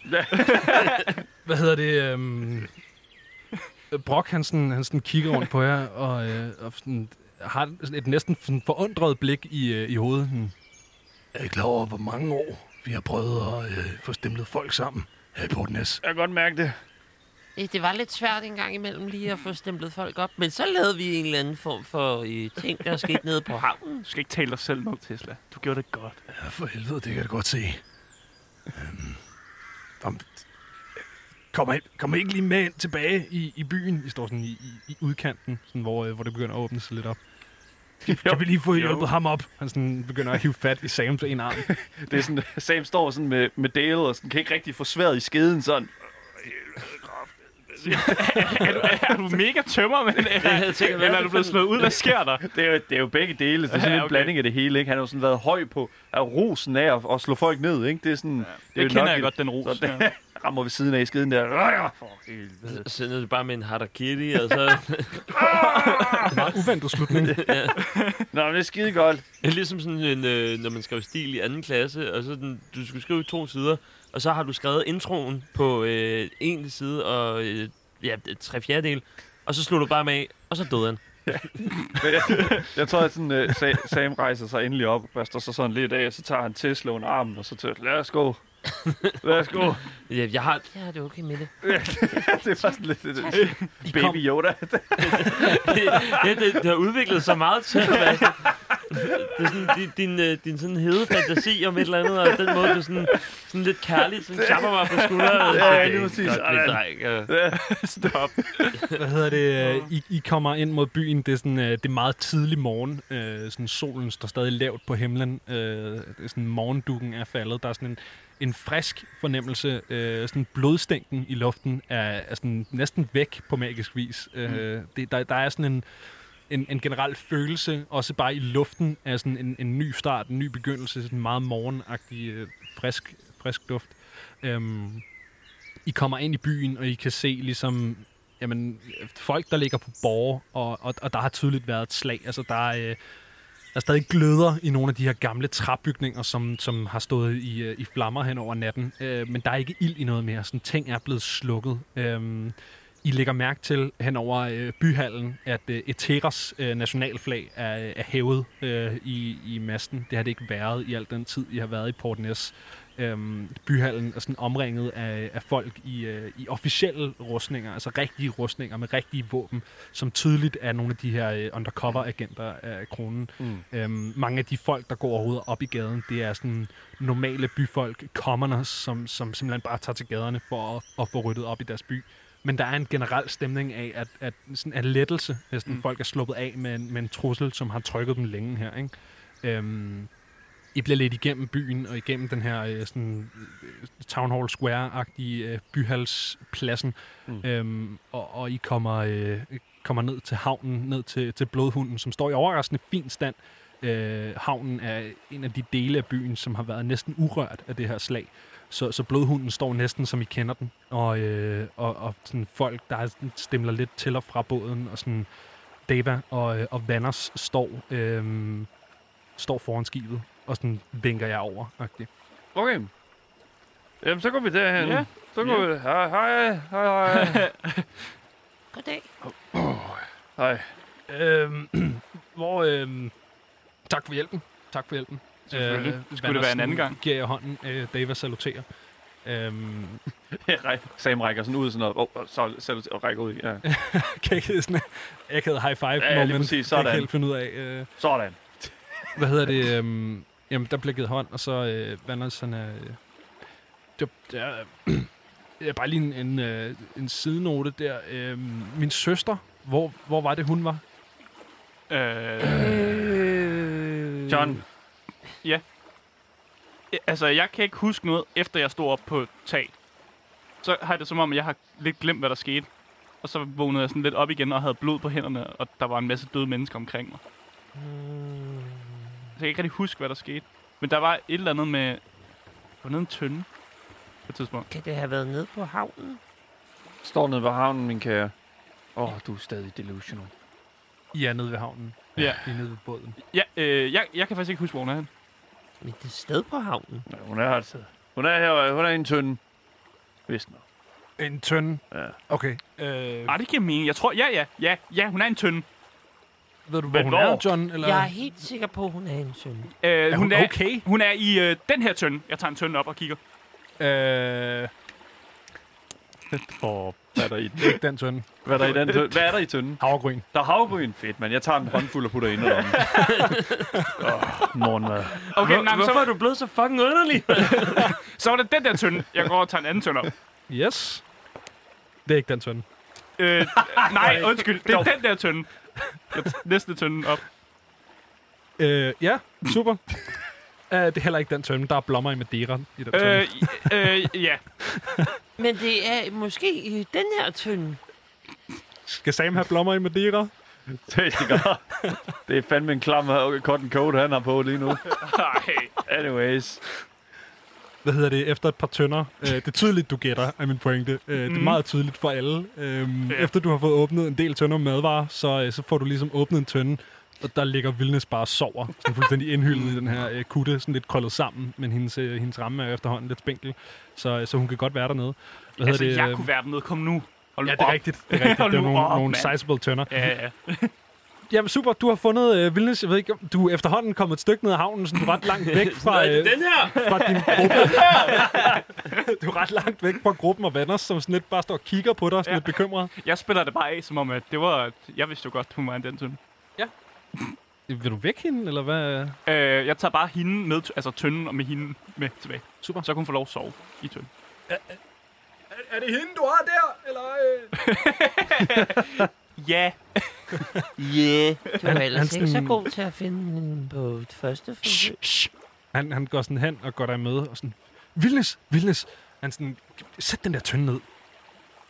Hvad hedder det? Øhm... Brock, han, sådan, han sådan kigger rundt på jer, og, øh, og sådan, har et næsten sådan forundret blik i, øh, i hovedet. Sådan, er I klar over, hvor mange år vi har prøvet at øh, få stemlet folk sammen her i Port Næs?
Jeg kan godt mærke det.
Øh, Det var lidt svært en gang imellem lige at få stemplet folk op, men så lavede vi en eller anden form for øh, ting, der skete nede på havnen.
Du skal ikke tale dig selv ned, Tesla. Du gjorde det godt.
Ja, for helvede, det kan jeg godt se. Øhm, om, kommer, kommer ikke lige med ind tilbage i, i byen? I står sådan i, i, i udkanten, sådan, hvor, øh, hvor det begynder at åbne sig lidt op. Kan, kan vi lige få hjulpet ham op? Han sådan begynder at hive fat i Sams en arm.
Det er sådan, Sam står sådan med, med Dale, og sådan, kan ikke rigtig få sværet i skeden sådan.
er, du, er du mega tømmer, men,
jeg tænker, hvad
eller
er
du blevet slået ud? Hvad sker der?
Det er, jo, det er jo begge dele. Det er sådan
Ja,
en
okay.
blanding af det hele, ikke? Han har jo sådan været høj på af rosen af at, at slå folk ned, ikke? Det er sådan... Ja,
Det, det kender jeg godt, den ros.
Så rammer ved siden af i skeden der. For helvede.
Så sender du bare med en harakiri, og så...
Meget uventet slutning.
Nå, men det er skide godt.
Det er ligesom sådan en, øh, når man skrev stil i anden klasse, og så den, du skulle skrive to sider, og så har du skrevet introen på øh, en side og øh, ja, tre fjerdedel, og så slog du bare med af, og så døde han.
Men jeg, jeg tror, at sådan, uh, Sa- Sam rejser sig endelig op og børster sig sådan lidt af, og så tager han Tesla under armen, og så tager lad os gå. Lad os gå.
Ja, jeg har... Ja, det er okay med det.
det er bare sådan lidt uh, baby Yoda.
det, det, det, det har udviklet sig meget til at være det er sådan, din, din, øh, din sådan hede fantasi om et eller andet, og den måde, du sådan, sådan lidt kærligt sådan klapper mig på skulderen.
Ja,
Det er
lige præcis.
godt,
Stop.
Hvad hedder det? I, I kommer ind mod byen. Det er sådan, øh, det er meget tidlig morgen. Øh, sådan solen står stadig lavt på himlen. Øh, det er sådan morgendukken er faldet. Der er sådan en, en frisk fornemmelse. Øh, sådan blodstænken i luften er, er sådan næsten væk på magisk vis. Øh, det, der, der er sådan en en, en generel følelse, også bare i luften, af sådan en, en ny start, en ny begyndelse, sådan en meget morgenagtig, øh, frisk, frisk duft. Øhm, I kommer ind i byen, og I kan se ligesom, jamen, folk, der ligger på borger, og, og, og der har tydeligt været et slag. Altså, der er, øh, der er stadig gløder i nogle af de her gamle træbygninger, som, som har stået i, øh, i flammer hen over natten. Øh, men der er ikke ild i noget mere. Sådan ting er blevet slukket. Øh, i lægger mærke til hen over øh, byhallen, at øh, Eteras øh, nationalflag er, er hævet øh, i, i masten. Det har det ikke været i al den tid, I har været i Port Næs. Øhm, byhallen er sådan omringet af, af folk i, øh, i officielle rustninger, altså rigtige rustninger med rigtige våben, som tydeligt er nogle af de her øh, undercover-agenter af kronen.
Mm.
Øhm, mange af de folk, der går overhovedet op i gaden, det er sådan normale byfolk, commoners, som, som simpelthen bare tager til gaderne for at, at få ryddet op i deres by. Men der er en generel stemning af, at, at sådan af lettelse, næsten mm. folk er sluppet af med en, med en trussel, som har trykket dem længe her. Ikke? Øhm, I bliver lidt igennem byen og igennem den her øh, sådan, øh, Town Hall Square-agtige øh, byhalspladsen, mm. øhm, og, og I kommer, øh, kommer ned til havnen, ned til, til Blodhunden, som står i overraskende fin stand. Øh, havnen er en af de dele af byen, som har været næsten urørt af det her slag. Så, så blodhunden står næsten, som I kender den. Og, øh, og, og sådan folk, der er stemler lidt til og fra båden. Og sådan Deva og, øh, og Vanners står, øh, står foran skibet. og sådan vinker jeg over. -agtigt.
Okay. Jamen, så går vi derhen.
Ja.
Så går
Ja.
vi... Hej, hej, hej, hej.
Goddag.
hej.
Øhm, hvor, øhm, tak for hjælpen. Tak for hjælpen.
Selvfølgelig. Det skulle det være en anden gang.
Giver jeg hånden. Øh, Dava saluterer. Øhm,
Jeg Sam rækker sådan ud sådan noget. Oh, så, så, og rækker ud. Ja.
kan ikke sådan jeg kan high five
Ja, ja, lige
moment.
præcis.
Kan ikke
Sådan.
helt finde ud af. Øh,
Sådan.
hvad hedder det? Øhm, jamen, der bliver givet hånd, og så øh, vandrer sådan øh, det, det er, øh, bare lige en, en, øh, en sidenote der. Øh, min søster, hvor, hvor var det, hun var?
Øh,
Øh,
John.
altså, jeg kan ikke huske noget, efter jeg stod op på tag. Så har jeg det som om, jeg har lidt glemt, hvad der skete. Og så vågnede jeg sådan lidt op igen og havde blod på hænderne, og der var en masse døde mennesker omkring mig.
Mm,
Så jeg kan ikke rigtig huske, hvad der skete. Men der var et eller andet med... Der var nede i en tønde på et tidspunkt.
Kan det have været nede på havnen?
Står nede ved havnen, min kære. Åh, oh, du er stadig delusional.
I er nede ved havnen.
Ja.
I er nede ved båden.
Ja, øh, jeg, jeg kan faktisk ikke huske, hvor hun er henne.
Men det er sted på havnen.
Ja, hun er her sted. Hun er her, hun er i en tynde. Vist nok.
En tønde.
Ja.
Okay. Øh,
Nej, det giver mening. Jeg tror, ja, ja, ja, ja, hun er en tønde.
ved du, hvor
Men
hun
hvor?
er, John? Eller?
Jeg er helt sikker på, at hun er en søn.
Øh,
er hun
er,
okay?
Hun er i øh, den her tønde. Jeg tager en tønde op og kigger.
Øh,
Åh, hvad er der i den?
det er ikke den tønde.
Hvad er der i den tønde? Hvad er der i tønden?
Havregryn.
Der er havgryn. Fedt, mand. Jeg tager en håndfuld og putter ind i den.
Oh, morgenmad.
Okay,
Hvor,
nej, men
hvorfor er
så,
du blevet så fucking underlig?
så var det den der tønde. Jeg går og tager en anden tønde op.
Yes. Det er ikke den tønde.
Øh, nej, undskyld. Det er den der tønde. Næste tønde op.
Øh, ja, super. Uh, det er heller ikke den tønde. Der er blommer i Madeira i den tønde.
Øh, øh, ja.
Men det er måske i den her tynde.
Skal Sam have blommer i Madeira?
Det gør. Det er fandme en klam øh, cotton coat, han har på lige nu.
Nej.
Anyways.
Hvad hedder det? Efter et par tønder. Uh, det er tydeligt, du gætter, er min pointe. Uh, Det er
Mhm.
meget tydeligt for alle. Um,
Ja.
Efter du har fået åbnet en del tønder med madvarer, så, uh, så får du ligesom åbnet en tønde, og der ligger Vildnes bare og sover. Sådan fuldstændig indhyllet i den her uh, kutte, sådan lidt krøllet sammen, men hendes, uh, hendes ramme er efterhånden lidt spinkel, så, så hun kan godt være dernede. Hvad
Altså,
det?
jeg
øh,
kunne være dernede. Kom nu. Hold
Ja, det er
op.
rigtigt. Det er rigtigt. Det er
nu
nogle,
op,
nogle sizable tønder.
Ja, ja.
Jamen super, du har fundet øh, Vildnes. Jeg ved ikke, du er efterhånden kommet et stykke ned ad havnen, så du er ret langt væk fra, øh,
den her!
fra din gruppe. du er ret langt væk fra gruppen og venner, som sådan lidt bare står og kigger på dig, sådan
Ja.
lidt bekymret.
Jeg spiller det bare af, som om, at det var... Jeg vidste jo godt, hun var en den tønde.
Vil du væk hende, eller hvad?
Øh, jeg tager bare hende med, altså tønden og med hende med tilbage.
Super.
Så kan hun få lov at sove i tønden.
Er, er det hende, du har der? Eller, øh?
Ja.
Yeah. Du er
Han-
ellers
han
ikke så god til at finde den på et første forsøg.
Han, han går sådan hen og går der med, og sådan, Vildnes, Vildnes. Han sådan, sæt den der tønde ned.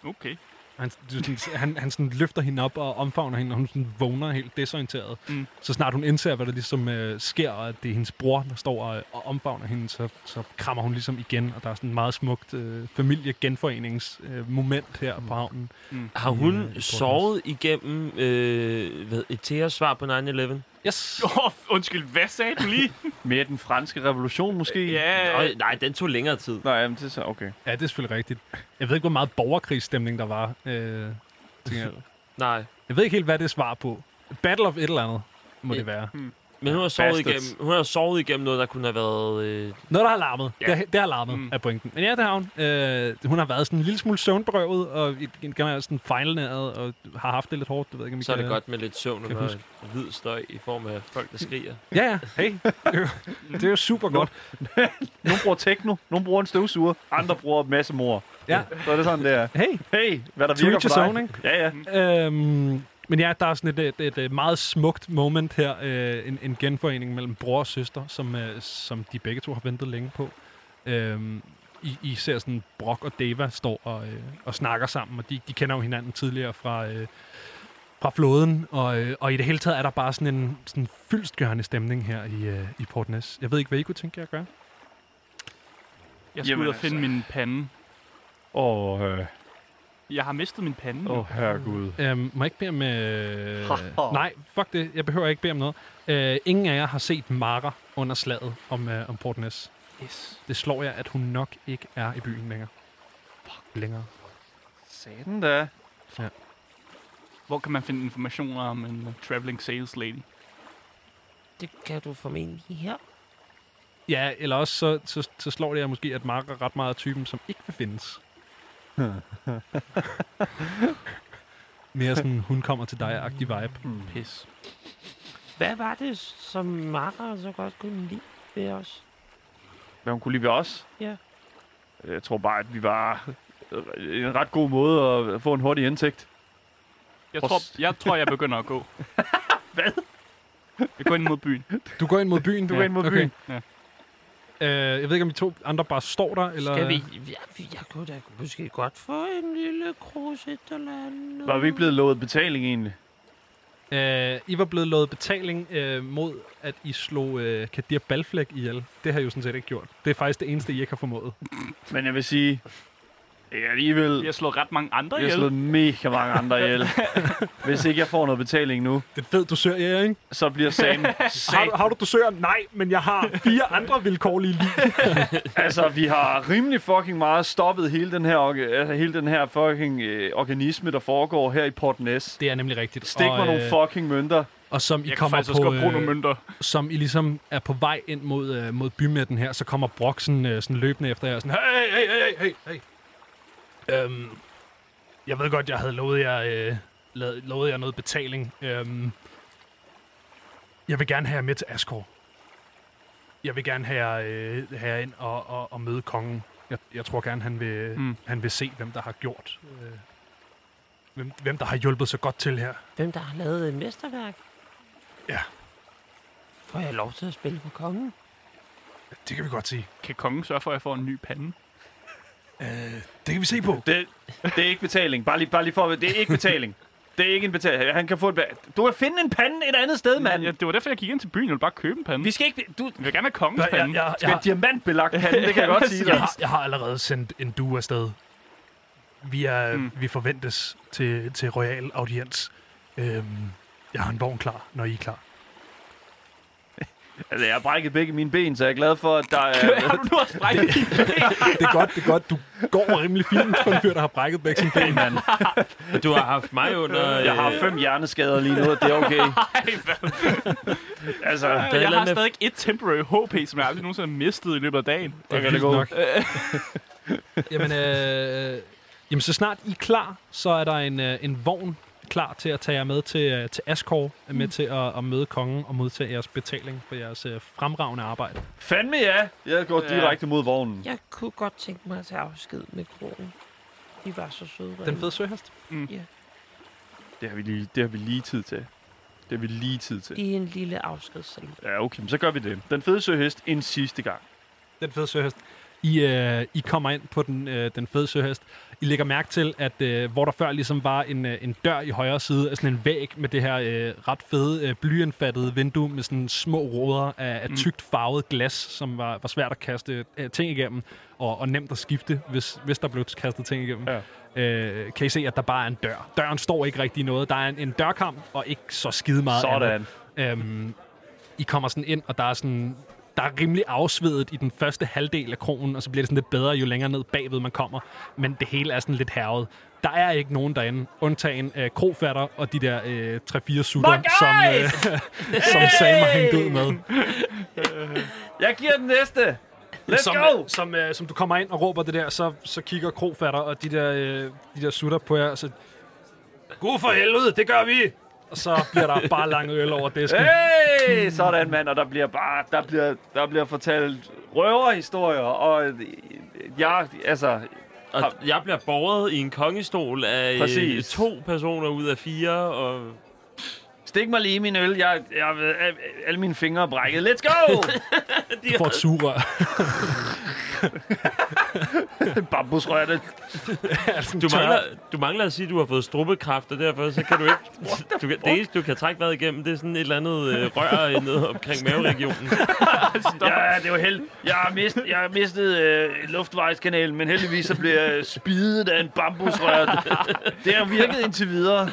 Okay.
Han, du, sådan, han, han sådan løfter hende op og omfavner hende, og hun sådan vågner helt desorienteret.
Mm.
Så snart hun indser, hvad der ligesom øh, sker, og at det er hendes bror, der står og, og omfavner hende, så, så krammer hun ligesom igen, og der er sådan et meget smukt øh, familiegenforeningsmoment øh, moment her på havnen.
Har
I,
hun
øh,
sovet igennem øh, hvad, Eteas svar på 9-11?
Yes!
Oh, undskyld, hvad sagde du lige?
Mere den franske revolution, måske?
ja.
Øj, nej, den tog længere tid.
Nej, jamen, det er så okay.
Ja, det er selvfølgelig rigtigt. Jeg ved ikke, hvor meget borgerkrigsstemning der var. Øh, gengæld.
Nej.
jeg ved ikke helt, hvad det er svar på. Battle of et eller andet, må
Ja.
det være.
Men hun har sovet
Bastards.
igennem, hun har sovet igennem noget, der kunne have været... Øh,
Noget, der har larmet.
Ja.
Det, har, det har larmet, mm. Er pointen. Men ja, det har hun. Øh, hun har været sådan en lille smule søvnberøvet, og generelt sådan fejlnæret, og har haft det lidt hårdt. Det ved jeg ikke, om I
så er det
kan-
godt med lidt søvn og hvid støj i form af folk, der skriger.
Ja, ja. Hey. Det er jo, det er jo super godt.
Nogle bruger techno, nogle bruger en støvsuger, andre bruger masse mor.
Ja.
Så er det sådan, det er.
Hey.
Hey, hvad der virker for dig.
own, ikke?
Ja, ja.
Øhm, men ja, der er sådan et, et, et, et meget smukt moment her. Øh, en, en genforening mellem bror og søster, som, øh, som de begge to har ventet længe på. Øhm, I, I ser sådan Brock og Deva står og, øh, og snakker sammen, og de, de kender jo hinanden tidligere fra, øh, fra flåden. Og, øh, og i det hele taget er der bare sådan en sådan fyldstgørende stemning her i, øh, i Port Ness. Jeg ved ikke, hvad I kunne tænke jer at gøre.
Jeg skal
Jamen,
ud og finde
altså.
min pande.
Og øh,
Jeg har mistet min pande.
Åh, oh, herregud.
Øhm, må jeg ikke bede om... Øh... Nej, fuck det. Jeg behøver ikke bede om noget. Øh, ingen af jer har set Mara under slaget om, øh, om Port Ness.
Yes.
Det slår jeg, at hun nok ikke er i byen længere. Fuck. Længere.
Satan da.
Hvor kan man finde informationer om en uh, traveling sales lady?
Det kan du formentlig her.
Ja, eller også så, så, så slår det jer måske, at Mara er ret meget af typen, som ikke vil findes. Mere sådan, hun kommer til dig-agtig vibe.
Pis.
Hvad var det, som Mara så godt kunne lide ved os?
Hvad hun kunne lide ved os?
Ja.
Jeg tror bare, at vi var en ret god måde at få en hurtig indtægt.
Jeg tror, jeg tror, jeg begynder at gå.
Hvad?
Jeg går ind mod byen.
Du går ind mod byen?
Du går ind mod
okay.
byen.
Ja.
Øh, jeg ved ikke, om de to andre bare står der, eller...
Skal vi... Ja, vi- jeg kunne da måske godt få en lille krus et eller andet.
Var vi ikke blevet lovet betaling egentlig?
Øh, I var blevet lovet betaling øh, mod, at I slog øh, Kadir Balflæk ihjel. Det har I jo sådan set ikke gjort. Det er faktisk det eneste, I ikke har formået.
Men jeg vil sige, det er alligevel...
Vi har slået ret mange andre
Jeg har
ihjel.
slået mega mange andre ihjel. Hvis ikke jeg får noget betaling nu,
Det er fedt, du søger, ja, ikke?
så bliver sagen...
Har, du- har du dusør? Nej, men jeg har fire andre vilkårlige liv.
Altså, vi har rimelig fucking meget stoppet hele den her, altså, hele den her fucking øh, organisme, der foregår her i Port Ness.
Det er nemlig rigtigt.
Stik mig nogle fucking mønter.
Og som I
Jeg kan
kommer på,
bruge nogle
øh,
mønter.
som I ligesom er på vej ind mod, øh, mod bymidten her, så kommer Brock sådan, øh, sådan løbende efter jer. Sådan, hey, hey, hey, hey, hey. Øhm, jeg ved godt, jeg havde lovet jer, øh, lovet jer noget betaling. Øhm, jeg vil gerne have jer med til Asgård. Jeg vil gerne have jer, øh, have jer ind og, og, og møde kongen. Jeg, jeg tror gerne, han vil,
Mm.
han vil se, hvem der har gjort. Øh, hvem, hvem der har hjulpet så godt til her.
Hvem der har lavet et mesterværk?
Ja.
Får jeg lov til at spille på kongen?
Det kan vi godt sige.
Kan kongen sørge for, at jeg får en ny pande?
Øh, det kan vi se på.
Det, det er ikke betaling. Bare lige, bare lige for at- Det er ikke betaling. Det er ikke en betaling. Han kan få et... Du kan finde en pande et andet sted, mand.
Ja, det var derfor, jeg gik ind til byen. Jeg ville bare købe en pande.
Vi skal ikke... Du
Jeg vil gerne have kongens
Nå, jeg-
pande.
jeg-
skal have diamantbelagt pande, det kan jeg godt sige
Jeg har, jeg har allerede sendt en due afsted. Vi, er,
mm.
vi forventes til, til royal audiens. Øhm, jeg har en vogn klar, når I er klar.
Altså, jeg har brækket begge mine ben, så jeg er glad for, at der
Har
er...
du nu også brækket din ben?
Det er godt, det er godt. Du går rimelig fint for en fyr, der har brækket begge sine ben.
mand.
Du har haft mig under...
Jeg har
øh,
fem hjerneskader lige nu, og det er okay. altså,
Jeg
eller
har stadig et temporary HP, som jeg aldrig nogensinde har mistet i løbet af dagen.
Det er
kan det gå.
nok. jamen, øh, jamen, så snart I er klar, så er der en, øh, en vogn klar til at tage jer med til, øh, til Asgård, mm. med til at, at møde kongen og modtage jeres betaling for jeres øh, fremragende arbejde.
fandme ja. Jeg går
Ja.
direkte mod vognen.
Jeg kunne godt tænke mig at tage afsked med krogen. De var så søde.
Den fede søhest.
Det har vi lige, det har vi lige tid til. Det har vi lige tid til.
Det er en lille afskedssal.
Ja, okay, men så gør vi det. Den fede søhest en sidste gang.
Den fede søhest. I, øh, I kommer ind på den, øh, den fede søhest. I lægger mærke til, at øh, hvor der før ligesom var en, øh, en dør i højre side sådan en væg med det her øh, ret fede øh, blyindfattede vindue med sådan små råder af, af
Mm.
tykt farvet glas, som var, var svært at kaste øh, ting igennem, og, og nemt at skifte, hvis, hvis der blev kastet ting igennem.
Ja.
Øh, kan I se, at der bare er en dør. Døren står ikke rigtig noget. Der er en, en dørkamp, og ikke så skide meget andet.
Sådan.
Øhm, I kommer sådan ind, og der er sådan... Der er rimelig afsvedet i den første halvdel af krogen, og så bliver det sådan lidt bedre, jo længere ned bagved man kommer. Men det hele er sådan lidt hervet. Der er ikke nogen derinde, undtagen øh, krofatter og de der øh, 3-4 sutter, som, øh, som Sam har hængt ud med.
Jeg giver den næste. Let's
som,
go!
Som, øh, som du kommer ind og råber det der, så, så kigger krofatter og de der, øh, de der sutter på jer, så... God for helvede, det gør vi! Og så bliver der bare langt øl over disken.
Hey, sådan mand, og der bliver bare, der bliver, der bliver fortalt røverhistorier, og øh, jeg, altså,
Og jeg bliver borget i en kongestol af øh,
Præcis.
to personer ud af fire, og
stik mig lige i min øl, jeg, jeg, jeg alle mine fingre er brækket. Let's go!
Du får et sugerør.
Bambusrør, det
Du mangler, du mangler at sige, at du har fået strubbekraft, og derfor så kan du ikke... Du kan, det eneste, du kan trække vejret igennem, det er sådan et eller andet øh, rør nede omkring maveregionen.
Ja, det var held. Jeg har mistet, jeg har mistet øh, luftvejskanalen, men heldigvis så blev jeg spidet af en bambusrør. Det har virket indtil videre.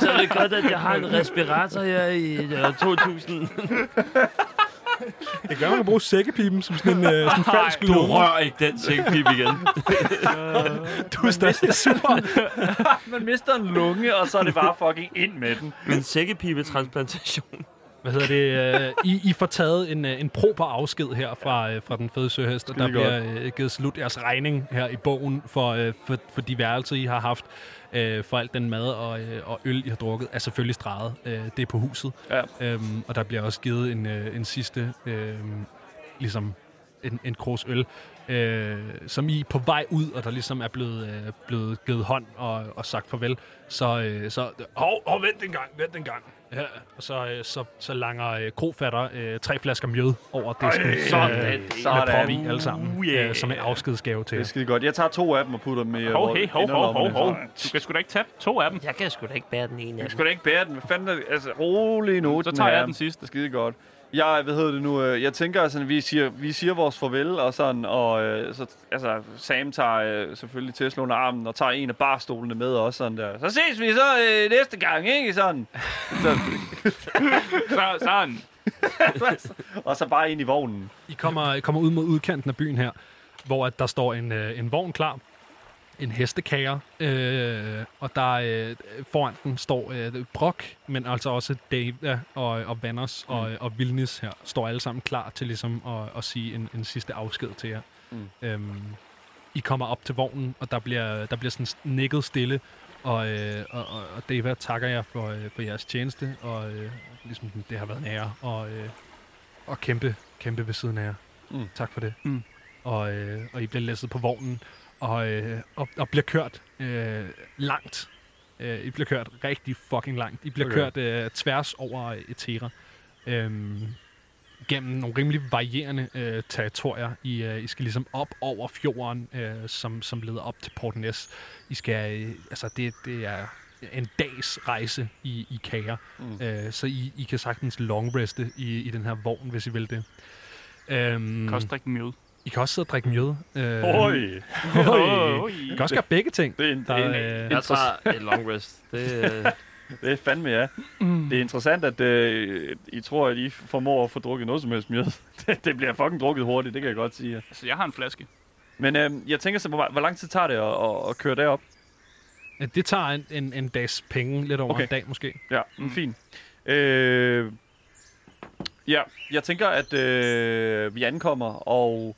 Så er det godt, at jeg har en respirator her i øh, 2000.
Det gør, man kan bruge sækkepipen som sådan en, øh, sådan en falsk
Du
lunge.
rører ikke den sækpip igen.
Du er stadig super.
Man mister en lunge, og så er det bare fucking ind med den.
Men sækkepibetransplantation.
Hvad hedder det? Øh, I, I får taget en, øh, en proper afsked her fra, øh, fra den fede søhest, og der bliver øh, givet slut jeres regning her i bogen for, øh, for, for de værelser, I har haft. Øh, for alt den mad og, øh, og øl, I har drukket, er selvfølgelig streget. Øh, det er på huset.
Ja.
Øhm, og der bliver også givet en, øh, en sidste, øh, ligesom en, en kros øl, øh, som I er på vej ud, og der ligesom er blevet, øh, blevet givet hånd og, og sagt farvel. Så, øh, så hov, hov, vent en gang, vent en gang. Ja, og så, øh, så, så langer øh, krofatter øh, tre flasker mjød over disken.
Ej, sådan.
med
Sådan.
prop i alle sammen,
Uh, yeah.
øh, som en afskedsgave til
Det er skide godt. Jeg tager to af dem og putter dem i
Hov,
øh,
hey, hov, hov, hov, hov. Du kan sgu da ikke tage to af dem.
Jeg kan sgu da ikke bære den ene af dem.
skulle da ikke bære den. Hvad fanden er det? Altså, rolig nu.
Så tager jeg den sidste.
Det er skide godt. Jeg, hvad hedder det nu, øh, jeg tænker sådan, vi siger, vi siger vores farvel, og sådan, og øh, så, altså, Sam tager øh, selvfølgelig Tesla under armen, og tager en af barstolene med også, sådan der. Så ses vi så øh, næste gang, ikke? Sådan. så,
Så, sådan.
og så bare ind i vognen.
I kommer, I kommer ud mod udkanten af byen her, hvor at der står en, øh, en vogn klar. En hestekager, øh, og der øh, foran den står øh, Brock, men altså også Dave og, og Vanners mm. og, og Vilnis her, står alle sammen klar til ligesom at, at sige en, en sidste afsked til jer.
Mm.
Øhm, I kommer op til vognen, og der bliver, der bliver sådan nikket stille, og, øh, og, og, Dava takker jer for, øh, for jeres tjeneste, og øh, ligesom det har været en ære, og, øh, og kæmpe, kæmpe ved siden af jer.
Mm.
Tak for det.
Mm.
Og, øh, og I bliver læsset på vognen, og, øh, og, og bliver kørt øh, langt. Øh, I bliver kørt rigtig fucking langt. I bliver
Okay.
kørt øh, tværs over Etera. Øhm, gennem nogle rimelig varierende øh, territorier. I, øh, I skal ligesom op over fjorden, øh, som, som leder op til Port Ness. I skal, øh, altså det, det er en dags rejse i, i kager.
Mm.
Øh, så I, I kan sagtens longreste i, i den her vogn, hvis I vil det. Øhm,
Kan også drikke mjød.
I kan også sidde og drikke mjød. Øh,
Oj,
Oj. I kan også gøre begge ting.
det er, en,
Der,
det, er en,
øh,
Jeg tager et long rest. Det, øh,
det er fandme ja.
Mm.
Det er interessant, at øh, I tror, at I formår at få drukket noget som helst mjød. det, det bliver fucking drukket hurtigt, det kan jeg godt sige.
Altså, jeg har en flaske.
Men øh, jeg tænker så, hvor, hvor lang tid tager det at, at, at køre derop?
Det tager en, en, en dags penge, lidt over
Okay.
en dag måske.
Ja, mm. fint. Øh, ja, jeg tænker, at øh, vi ankommer, og...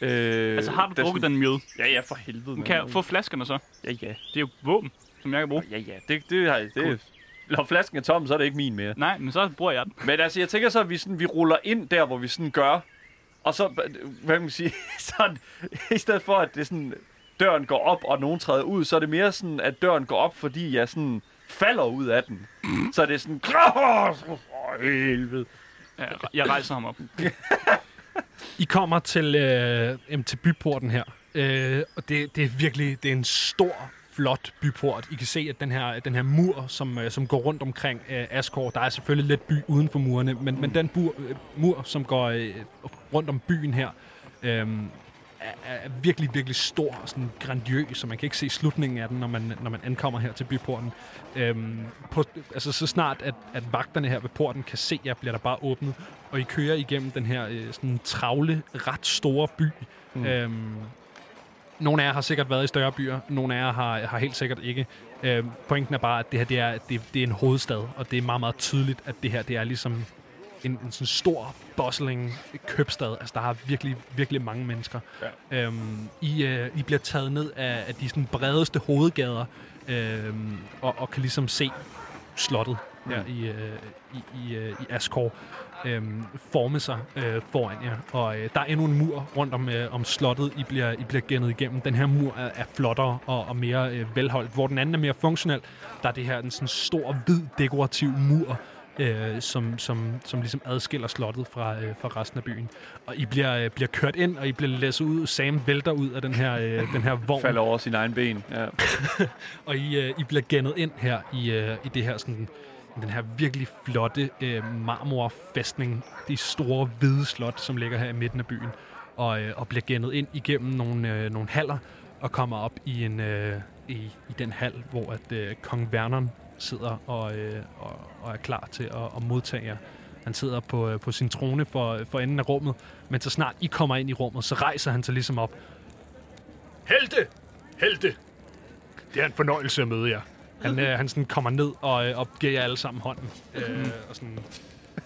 Øh,
Altså, har du drukket
sådan-
den mjød?
Ja, ja, for helvede.
Kan jeg få flaskerne så?
Ja, ja.
Det er jo våben, som jeg kan bruge.
Ja, ja. Det, det, har, det,
Cool.
Når flasken er tom, så er det ikke min mere.
Nej, men så bruger jeg den.
Men altså, jeg tænker så, at vi, sådan, vi ruller ind der, hvor vi sådan gør. Og så, hvad kan man sige, sådan, i stedet for, at det sådan, døren går op, og nogen træder ud, så er det mere sådan, at døren går op, fordi jeg sådan falder ud af den. Så det er sådan, for helvede.
Ja, jeg rejser ham op.
I kommer til, øh, til byporten her, øh, og det, det er virkelig det er en stor, flot byport. I kan se, at den her, den her mur, som, øh, som går rundt omkring øh, Asgård, der er selvfølgelig lidt by uden for murene, men, men den bur, øh, mur, som går øh, rundt om byen her, øh, er, er virkelig, virkelig stor og sådan grandiøs, så man kan ikke se slutningen af den, når man, når man ankommer her til byporten. Øhm, på, altså så snart, at, at vagterne her ved porten kan se jer, bliver der bare åbnet, og I kører igennem den her øh, sådan travle, ret store by. Mm. Øhm, nogle af jer har sikkert været i større byer, nogle af jer har, har helt sikkert ikke. Øhm, pointen er bare, at det her det er, det, det er en hovedstad, og det er meget, meget tydeligt, at det her det er ligesom en, en sådan stor, bustling købstad. Altså, der har virkelig, virkelig mange mennesker. Ja. Øhm, I, øh, I bliver taget ned af, af de sådan bredeste hovedgader, øhm, og, og kan ligesom se slottet her i, øh, i, i, øh, i Asgård øhm, forme sig øh, foran jer. Og øh, der er endnu en mur rundt om, øh, om slottet, I bliver, I bliver gennet igennem. Den her mur er, er flottere og, og mere øh, velholdt, hvor den anden er mere funktionel. Der er det her en sådan stor, hvid, dekorativ mur, øh, som, som, som ligesom adskiller slottet fra, øh, fra resten af byen. Og I bliver, øh, bliver kørt ind, og I bliver læsset ud. Sam vælter ud af den her, øh, den her vogn.
Falder over sin egen ben. Ja.
Og I, øh, I bliver gennet ind her i, øh, i det her sådan, den her virkelig flotte øh, marmorfæstning. Det store hvide slot, som ligger her i midten af byen. Og, øh, og bliver gennet ind igennem nogle, øh, nogle haller og kommer op i, en, øh, i, i den hal, hvor at øh, kong Vernon sidder og, øh, og, og er klar til at, at modtage jer. Han sidder på, øh, på sin trone for, for enden af rummet, men så snart I kommer ind i rummet, så rejser han sig ligesom op. Helte! Helte! Det er en fornøjelse at møde jer. Han, øh, han sådan kommer ned og, øh, og giver jer alle sammen hånden. Øh, og sådan,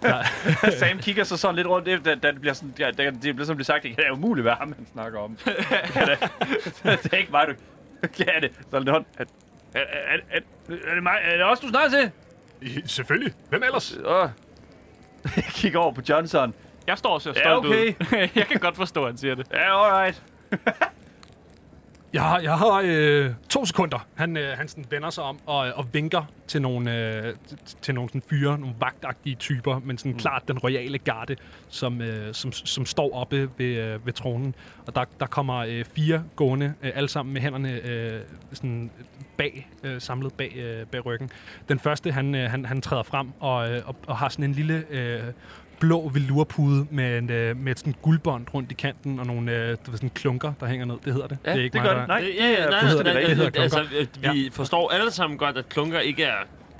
der,
Sam kigger så sådan lidt rundt, efter, da det bliver sådan, ja, da det bliver sådan bliver sagt, det er umuligt, hvad ham han snakker om. det, er, det er ikke mig, du... Ja, det. Så er det hånd. Er, er, er, er, det mig? Er det også du snakker til?
I- Selvfølgelig. Hvem ellers?
Åh. Jeg kigger over på Johnson.
Jeg står og ser
Ja,
stolt
okay.
ud. jeg kan godt forstå, at han siger det.
Ja, alright.
Jeg har, jeg har øh, to sekunder. Han, øh, han sådan vender sig om og, og vinker til nogle, øh, til nogle sådan fyre, nogle vagtagtige typer, men sådan mm. klart den royale garde, som, øh, som, som står oppe ved, øh, ved tronen. Og der, der kommer øh, fire gående, øh, alle sammen med hænderne øh, sådan bag, øh, samlet bag, øh, bag ryggen. Den første, han, øh, han, han træder frem og, øh, og, og har sådan en lille... Øh, blå velurpude med, en, øh, med et sådan guldbånd rundt i kanten og nogle øh, du ved, sådan klunker, der hænger ned. Det hedder det.
Ja,
det, er ikke
det
mig,
gør det. Nej,
Det, ja, ja, nej,
det hedder
nej,
det. Hedder
altså,
klunker.
øh, vi forstår alle sammen godt, at klunker ikke er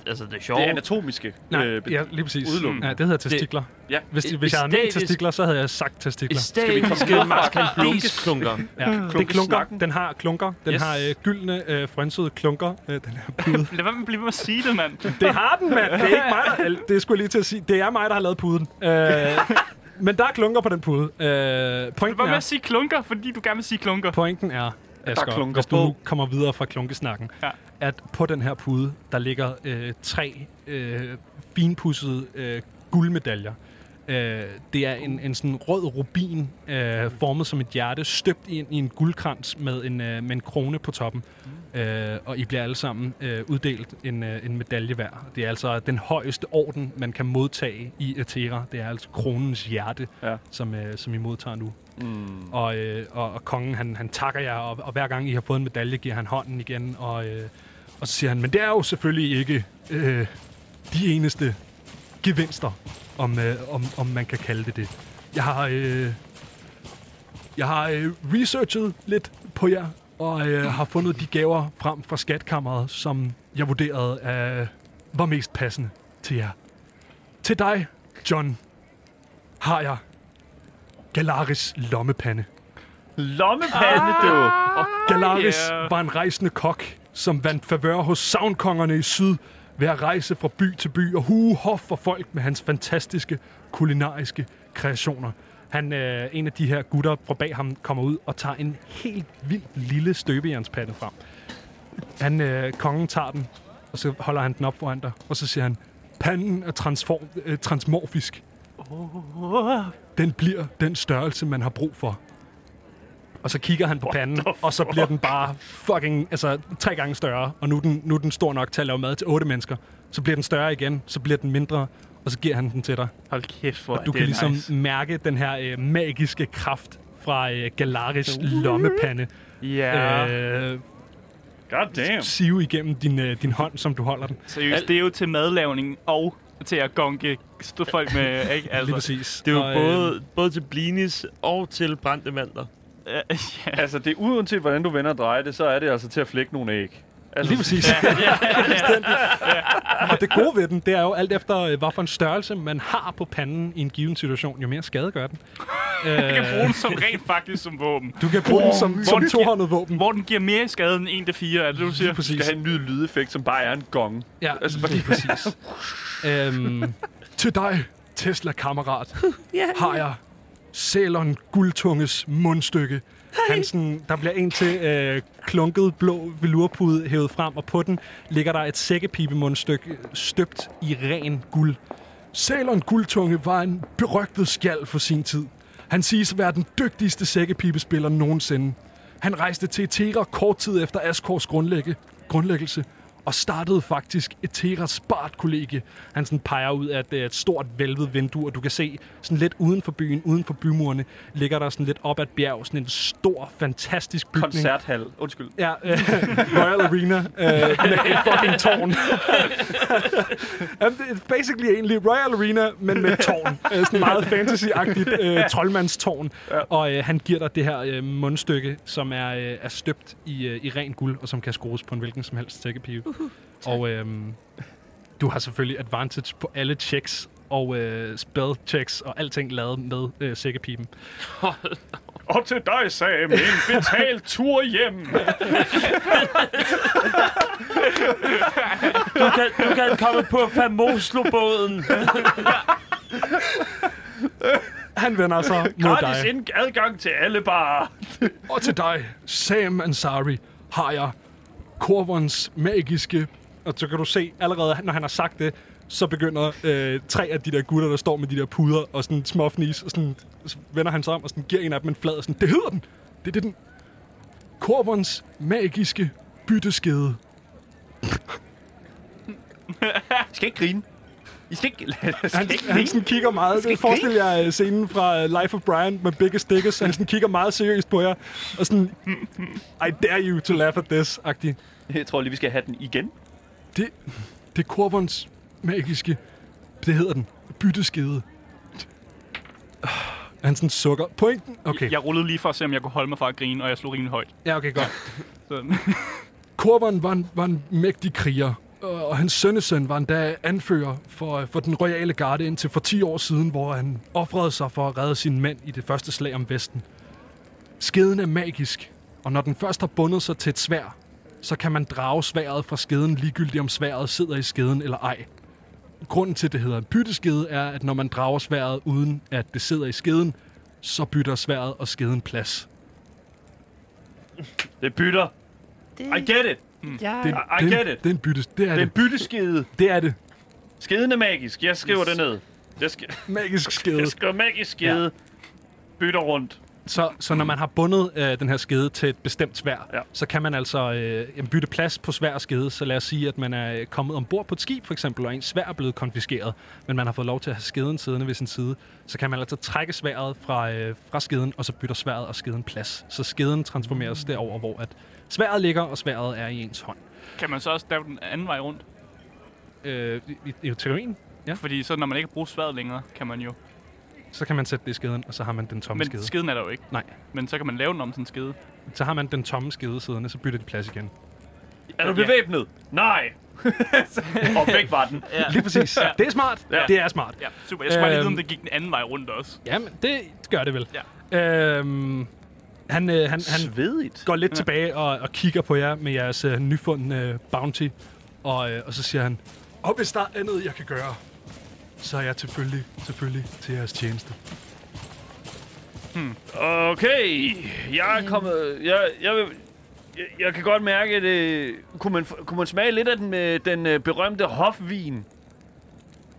altså, det er sjovt.
det er anatomiske.
Nej,
øh,
ja, lige præcis.
udelukkende.
Ja, det hedder testikler.
Ja.
Hvis, hvis jeg havde ment testikler, så havde jeg sagt testikler.
Æstetiske maskanblis-klunker.
Ja, det er klunker. Den har klunker. Den
Yes.
har øh, gyldne, øh, frønsede klunker. Øh, den her pude.
Lad være med at blive ved at sige det, mand.
det har den, mand. Det er ikke mig, der... Det skulle jeg lige til at sige. Det er mig, der har lavet puden. Øh, men der er klunker på den pude. Øh, pointen,
være med
er,
at sige klunker, fordi du gerne vil sige klunker.
pointen er, Asger,
klunker
hvis du
på.
nu kommer videre fra klunkesnakken,
Ja.
At på den her pude, der ligger øh, tre øh, finpudsede øh, guldmedaljer. Øh, det er en, en sådan rød rubin, øh, formet som et hjerte, støbt ind i en guldkrans med en, øh, med en krone på toppen. Øh, og I bliver alle sammen øh, uddelt en, øh, en medalje hver. Det er altså den højeste orden, man kan modtage i Etera. Det er altså kronens hjerte,
Ja.
som, øh, som I modtager nu.
Mm.
Og, øh, og, og kongen, han, han takker jer, og, og hver gang I har fået en medalje, giver han hånden igen. Og, øh, og så siger han, men det er jo selvfølgelig ikke øh, de eneste gevinster, om, øh, om, om man kan kalde det det. Jeg har, øh, jeg har øh, researchet lidt på jer, og øh, har fundet de gaver frem fra skatkammeret, som jeg vurderede øh, var mest passende til jer. Til dig, John, har jeg Galaris lommepande.
Lommepande, du!
Galaris
yeah.
var en rejsende kok, som vandt favør hos savnkongerne i syd ved at rejse fra by til by og hue hof for folk med hans fantastiske kulinariske kreationer. Han, øh, en af de her gutter fra bag ham, kommer ud og tager en helt vildt lille støbejernspande frem. Han, øh, kongen tager den, og så holder han den op foran dig, og så siger han, panden er transform, øh, transmorfisk. Den bliver den størrelse, man har brug for. Og så kigger han på panden, og så bliver den bare fucking, altså tre gange større. Og nu er, den, nu er den stor nok til at lave mad til otte mennesker. Så bliver den større igen, så bliver den mindre, og så giver han den til dig.
Hold kæft, hvor
Og du
det
kan
er
ligesom
nice.
mærke den her øh, magiske kraft fra øh, Galaris lommepande
Ja.
øh,
God damn.
sive igennem din, øh, din hånd, som du holder den.
Seriøst, det er jo til madlavning og til at gonke stå folk med, ikke?
Lige
Altså,
præcis.
Det er jo
Og, øh,
både, både til blinis og til brændte mandler.
Øh, ja.
Altså, det er uanset, hvordan du vender og drejer det, så er det altså til at flække nogle æg. Altså,
Lige præcis. Fuldstændig. Og det gode ved den, det er jo alt efter, øh, hvad for en størrelse man har på panden i en given situation, jo mere skade gør den.
Jeg kan
Øh,
bruge den som rent faktisk som våben.
Du kan bruge den som, som
den
tohåndet våben.
Hvor den giver mere skade end 1 til 4, er det, du siger?
Lige præcis.
skal have en ny lydeffekt, som bare er en gong.
Ja,
Altså,
altså, lige præcis. øhm, til dig, Tesla-kammerat, har jeg Salon Guldtunges mundstykke. Hansen, der bliver en til øh, klunket blå velurpude hævet frem, og på den ligger der et sækkepibemundstykke støbt i ren guld. Salon Guldtunge var en berygtet skjald for sin tid. Han siges at være den dygtigste sækkepibespiller nogensinde. Han rejste til Tera kort tid efter Askors grundlægge, grundlæggelse og startede faktisk Eteras Bart-kollegie. Han sådan peger ud af et, øh, et stort vælvet vindue, og du kan se sådan lidt uden for byen, uden for bymurene, ligger der sådan lidt op ad bjerg, sådan en stor, fantastisk bygning.
Koncerthal. Undskyld.
Ja, øh, Royal Arena øh, med et fucking tårn. Jamen, det er basically egentlig Royal Arena, men med et tårn. Øh, sådan meget fantasy-agtigt øh, troldmandstårn. Ja. Og øh, han giver dig det her øh, mundstykke, som er, øh, er støbt i, øh, i ren guld, og som kan skrues på en hvilken som helst tækkepive. Uh-huh. Og øh, du har selvfølgelig advantage på alle checks og øh, spell checks og alting lavet med øh, sækkepipen.
Og til dig, Sam, en betalt tur hjem.
Du kan, du kan komme på Famoslo-båden.
Han vender sig mod
Gratis
dig.
ind adgang til alle barer.
Og til dig, Sam Ansari, har jeg Korvons magiske... Og så kan du se, allerede når han har sagt det, så begynder øh, tre af de der gutter, der står med de der puder og sådan småfnis, og sådan så vender han sig om og sådan giver en af dem en flad, og sådan, det hedder den! Det er det, den... Korvons magiske bytteskede.
I skal ikke grine. I skal ikke, I skal
Han,
ikke
han sådan kigger meget. Det forestiller jeg øh, scenen fra øh, Life of Brian med Bigger Stickers. Han sådan kigger meget seriøst på jer. Og sådan, I dare you to laugh at this-agtigt.
Jeg tror lige, vi skal have den igen.
Det, det er Korbons magiske... Det hedder den. Bytteskede. Han sådan sukker. Pointen? Okay.
Jeg rullede lige for at se, om jeg kunne holde mig fra at grine, og jeg slog rimelig højt.
Ja, okay, godt.
Så,
Korbon var en, var en mægtig kriger, og hans sønnesøn var endda anfører for, for den royale garde indtil for 10 år siden, hvor han offrede sig for at redde sine mænd i det første slag om Vesten. Skeden er magisk, og når den først har bundet sig til et svær, så kan man drage sværet fra skeden ligegyldigt om sværet sidder i skeden eller ej. Grunden til, at det hedder en bytteskede, er, at når man drager sværet uden at det sidder i skeden, så bytter sværet og skeden plads.
Det bytter. I get it.
Ja.
Det,
I
det,
get it.
Det er en byttes. Det er
Det er
det.
bytteskede.
Det er det.
Skeden er magisk. Jeg skriver det ned. Jeg, skal,
Magisk skede.
jeg skriver magisk skede. Bytter rundt.
Så, så når man har bundet øh, den her skede til et bestemt svær,
Ja.
så kan man altså øh, bytte plads på svær og skede. Så lad os sige, at man er kommet ombord på et skib for eksempel, og en svær er blevet konfiskeret, men man har fået lov til at have skeden siddende ved sin side. Så kan man altså trække sværet fra, øh, fra skeden, og så bytter sværet og skeden plads. Så skeden transformeres derover, hvor at sværet ligger, og sværet er i ens hånd.
kan man så også lave den anden vej rundt?
Øh, i, I teorien, Ja.
Fordi så når man ikke bruger sværet længere, kan man jo...
så kan man sætte det i skeden, og så har man den tomme
Men
skede.
skeden er der jo ikke.
Nej.
Men så kan man lave den om til en skede.
Så har man den tomme skede siddende, så bytter de plads igen.
Er du
Ja.
bevæbnet? Nej. og væk var den.
Ja.
Lige præcis.
Ja.
Det er smart.
Ja.
Det er smart.
Ja, super. Jeg skal bare lige vide, om
Øhm.
det gik den anden vej rundt også.
Jamen, det gør det vel.
Ja.
Øhm, han, øh, han, han
Svedigt.
går lidt tilbage og, og kigger på jer med jeres øh, nyfundne øh, bounty. Og, øh, og så siger han, og hvis der er andet, jeg kan gøre, så er jeg selvfølgelig, selvfølgelig til jeres tjeneste.
Okay, jeg er kommet... Jeg, jeg, vil, jeg, jeg kan godt mærke, at det... Kunne man, kunne man smage lidt af den, med den øh, berømte hofvin?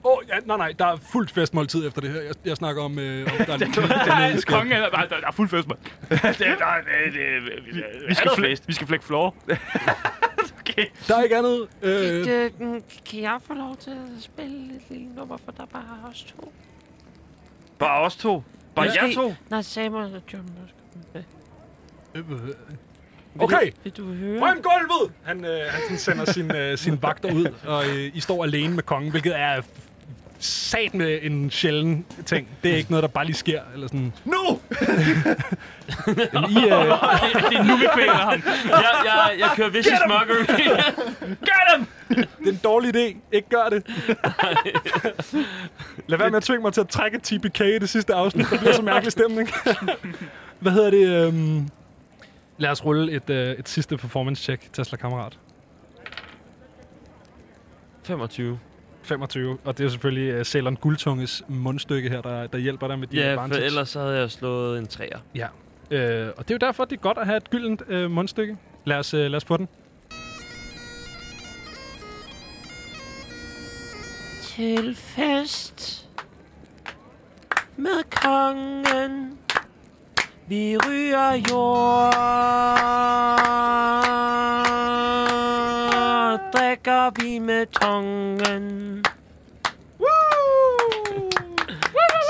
Åh, oh, ja, nej, nej, der er fuldt festmåltid efter det her. Jeg, jeg snakker om, øh, om der er
Nej, konge, der, der, der er fuld fest, mand.
det, nej, det, det, vi,
Vi skal, flæ- vi skal flække floor.
okay.
Der er ikke andet. Øh,
Øh, mm, kan jeg få lov til at spille et lille nummer, for der er bare os to?
Bare os to. Bare
Måske-
jer to.
Nej, Samuel og John. skal med.
øh, okay,
Vil du høre?
røm gulvet! Han, øh, han sender sin, øh, sin vagter ud, og øh, I står alene med kongen, hvilket er sat med en sjælden ting. Det er ikke noget, der bare lige sker. Eller sådan.
Nu!
Men I, øh,
det, det er nu, vi kvæler ham.
Jeg, jeg, jeg kører vicious mockery.
Get him!
det er en dårlig idé. Ikke gør det. Lad være med at tvinge mig til at trække TPK i det sidste afsnit. Det bliver så mærkelig stemning. Hvad hedder det? Øhm, lad os rulle et, øh, et sidste performance-check, Tesla-kammerat.
25.
25, og det er selvfølgelig uh, Ceylon Guldtunges mundstykke her, der, der hjælper dig med de
Ja, for ellers så havde jeg slået en træer.
Ja. Øh, og det er jo derfor, det er godt at have et gyldent øh, mundstykke. Lad os, øh, lad os få den.
Til fest med kongen. Vi ryger jord.
Drikker vi med tungen.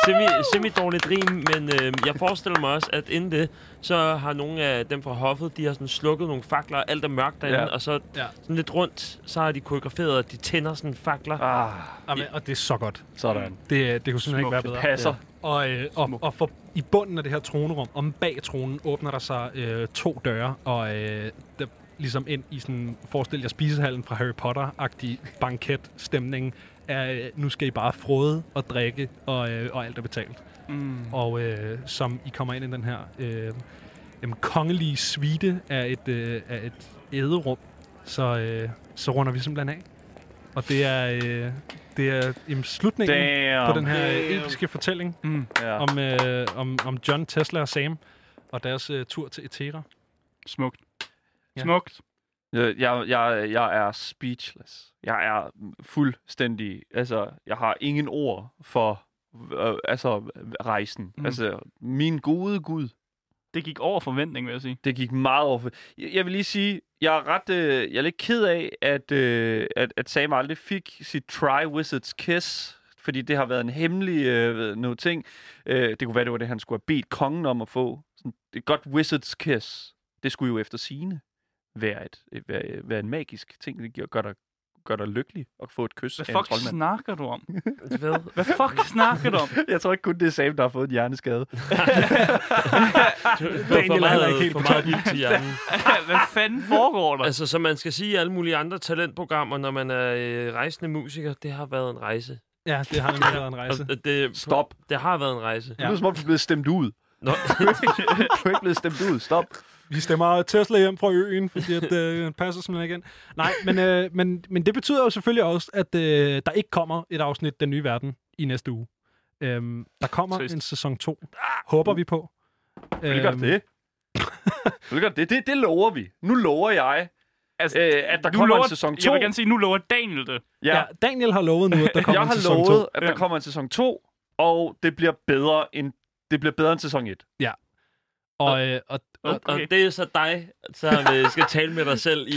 Semi, semi-dårligt rim, men øh, jeg forestiller mig også, at inden det, så har nogle af dem fra hoffet, de har sådan slukket nogle fakler, og alt er mørkt derinde,
Ja.
og så
Ja.
sådan lidt rundt, så har de koreograferet, at de tænder sådan fakler.
Ah,
Jamen, og det er så godt.
sådan.
Det, det kunne simpelthen ikke være
Det
bedre.
passer.
Og, øh, og, og for, i bunden af det her tronerum, om bag tronen, åbner der sig øh, to døre, og øh, der, ligesom ind i sådan, forestil jer spisehallen fra Harry Potter-agtig banketstemning, er, øh, nu skal I bare frode og drikke, og, øh, og alt er betalt.
Mm.
Og øh, som I kommer ind i den her øh, jamen, kongelige suite af et, øh, af et æderum, så, øh, så runder vi simpelthen af. Og det er, øh, det er jamen, slutningen
Damn.
på den her øh, episke fortælling
Mm.
Ja.
om, øh, om, om John, Tesla og Sam og deres øh, tur til Etera.
Smukt.
Ja.
Smukt.
Jeg, jeg, jeg, er speechless. Jeg er fuldstændig... Altså, jeg har ingen ord for øh, altså, rejsen.
Mm.
Altså, min gode Gud.
Det gik over forventning, vil jeg sige.
Det gik meget over. Jeg, jeg vil lige sige, jeg er ret, øh, jeg er lidt ked af, at, øh, at, at Sam aldrig fik sit Try Wizards Kiss, fordi det har været en hemmelig øh, noget ting. Øh, det kunne være, det var det, han skulle have bedt kongen om at få. Sådan, et godt Wizards Kiss. Det skulle jo efter sine være, et, et, være, være en magisk ting, det giver- gør dig, gør dig lykkelig at få et kys
Hvad
af en
fuck
troldmand.
snakker du om?
Hvad?
Hvad fuck snakker du om?
Jeg tror ikke kun, det er Sam, der har fået en hjerneskade.
Daniel er heller ikke helt
for meget ild til hjernen.
Hvad fanden foregår der?
Altså, som man skal sige i alle mulige andre talentprogrammer, når man er øh, rejsende musiker, det har været en rejse.
Ja, det har nemlig været en rejse.
Og det,
Stop.
Det har været en rejse.
Det lyder som om, du er blevet stemt ud.
Nå,
Du er ikke blevet stemt ud. Stop.
Vi stemmer Tesla hjem fra øen, fordi at, øh, den passer simpelthen ikke ind. Nej, men, øh, men, men det betyder jo selvfølgelig også, at øh, der ikke kommer et afsnit Den Nye Verden i næste uge. Øhm, der kommer
Trist.
en sæson 2. Håber vi på.
Vil godt det? Vil godt det? det? Det lover vi. Nu lover jeg,
Altså,
øh, at der kommer
lover,
en sæson 2.
Jeg vil gerne sige, nu lover Daniel det.
Ja. ja, Daniel har lovet nu, at der kommer
jeg
en
har
sæson
lovet,
2.
at der
Ja.
kommer en sæson 2, og det bliver bedre end, det bliver bedre end sæson 1.
Og, øh, og, og,
og, og det er så dig, som øh, skal tale med dig selv i,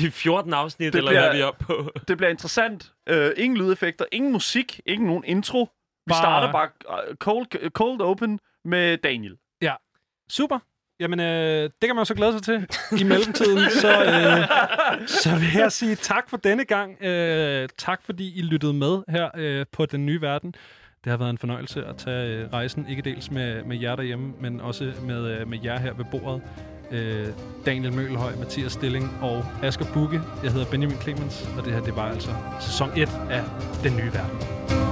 i 14 afsnit,
Det
eller
bliver-
hvad vi er oppe på.
Det bliver interessant. Øh, ingen lydeffekter, ingen musik, ikke nogen intro. Vi
Bare-
starter bare øh, cold, cold open med Daniel.
super. Jamen, øh, det kan man jo så glæde sig til. I mellemtiden, så, øh, så vil jeg sige tak for denne gang. Øh, tak fordi I lyttede med her øh, på Den Nye Verden. Det har været en fornøjelse at tage øh, rejsen, ikke dels med, med jer derhjemme, men også med, øh, med jer her ved bordet. Øh, Daniel Mølhøj, Mathias Stilling og Asger Bukke. Jeg hedder Benjamin Clemens, og det her det var altså sæson 1 af Den Nye Verden.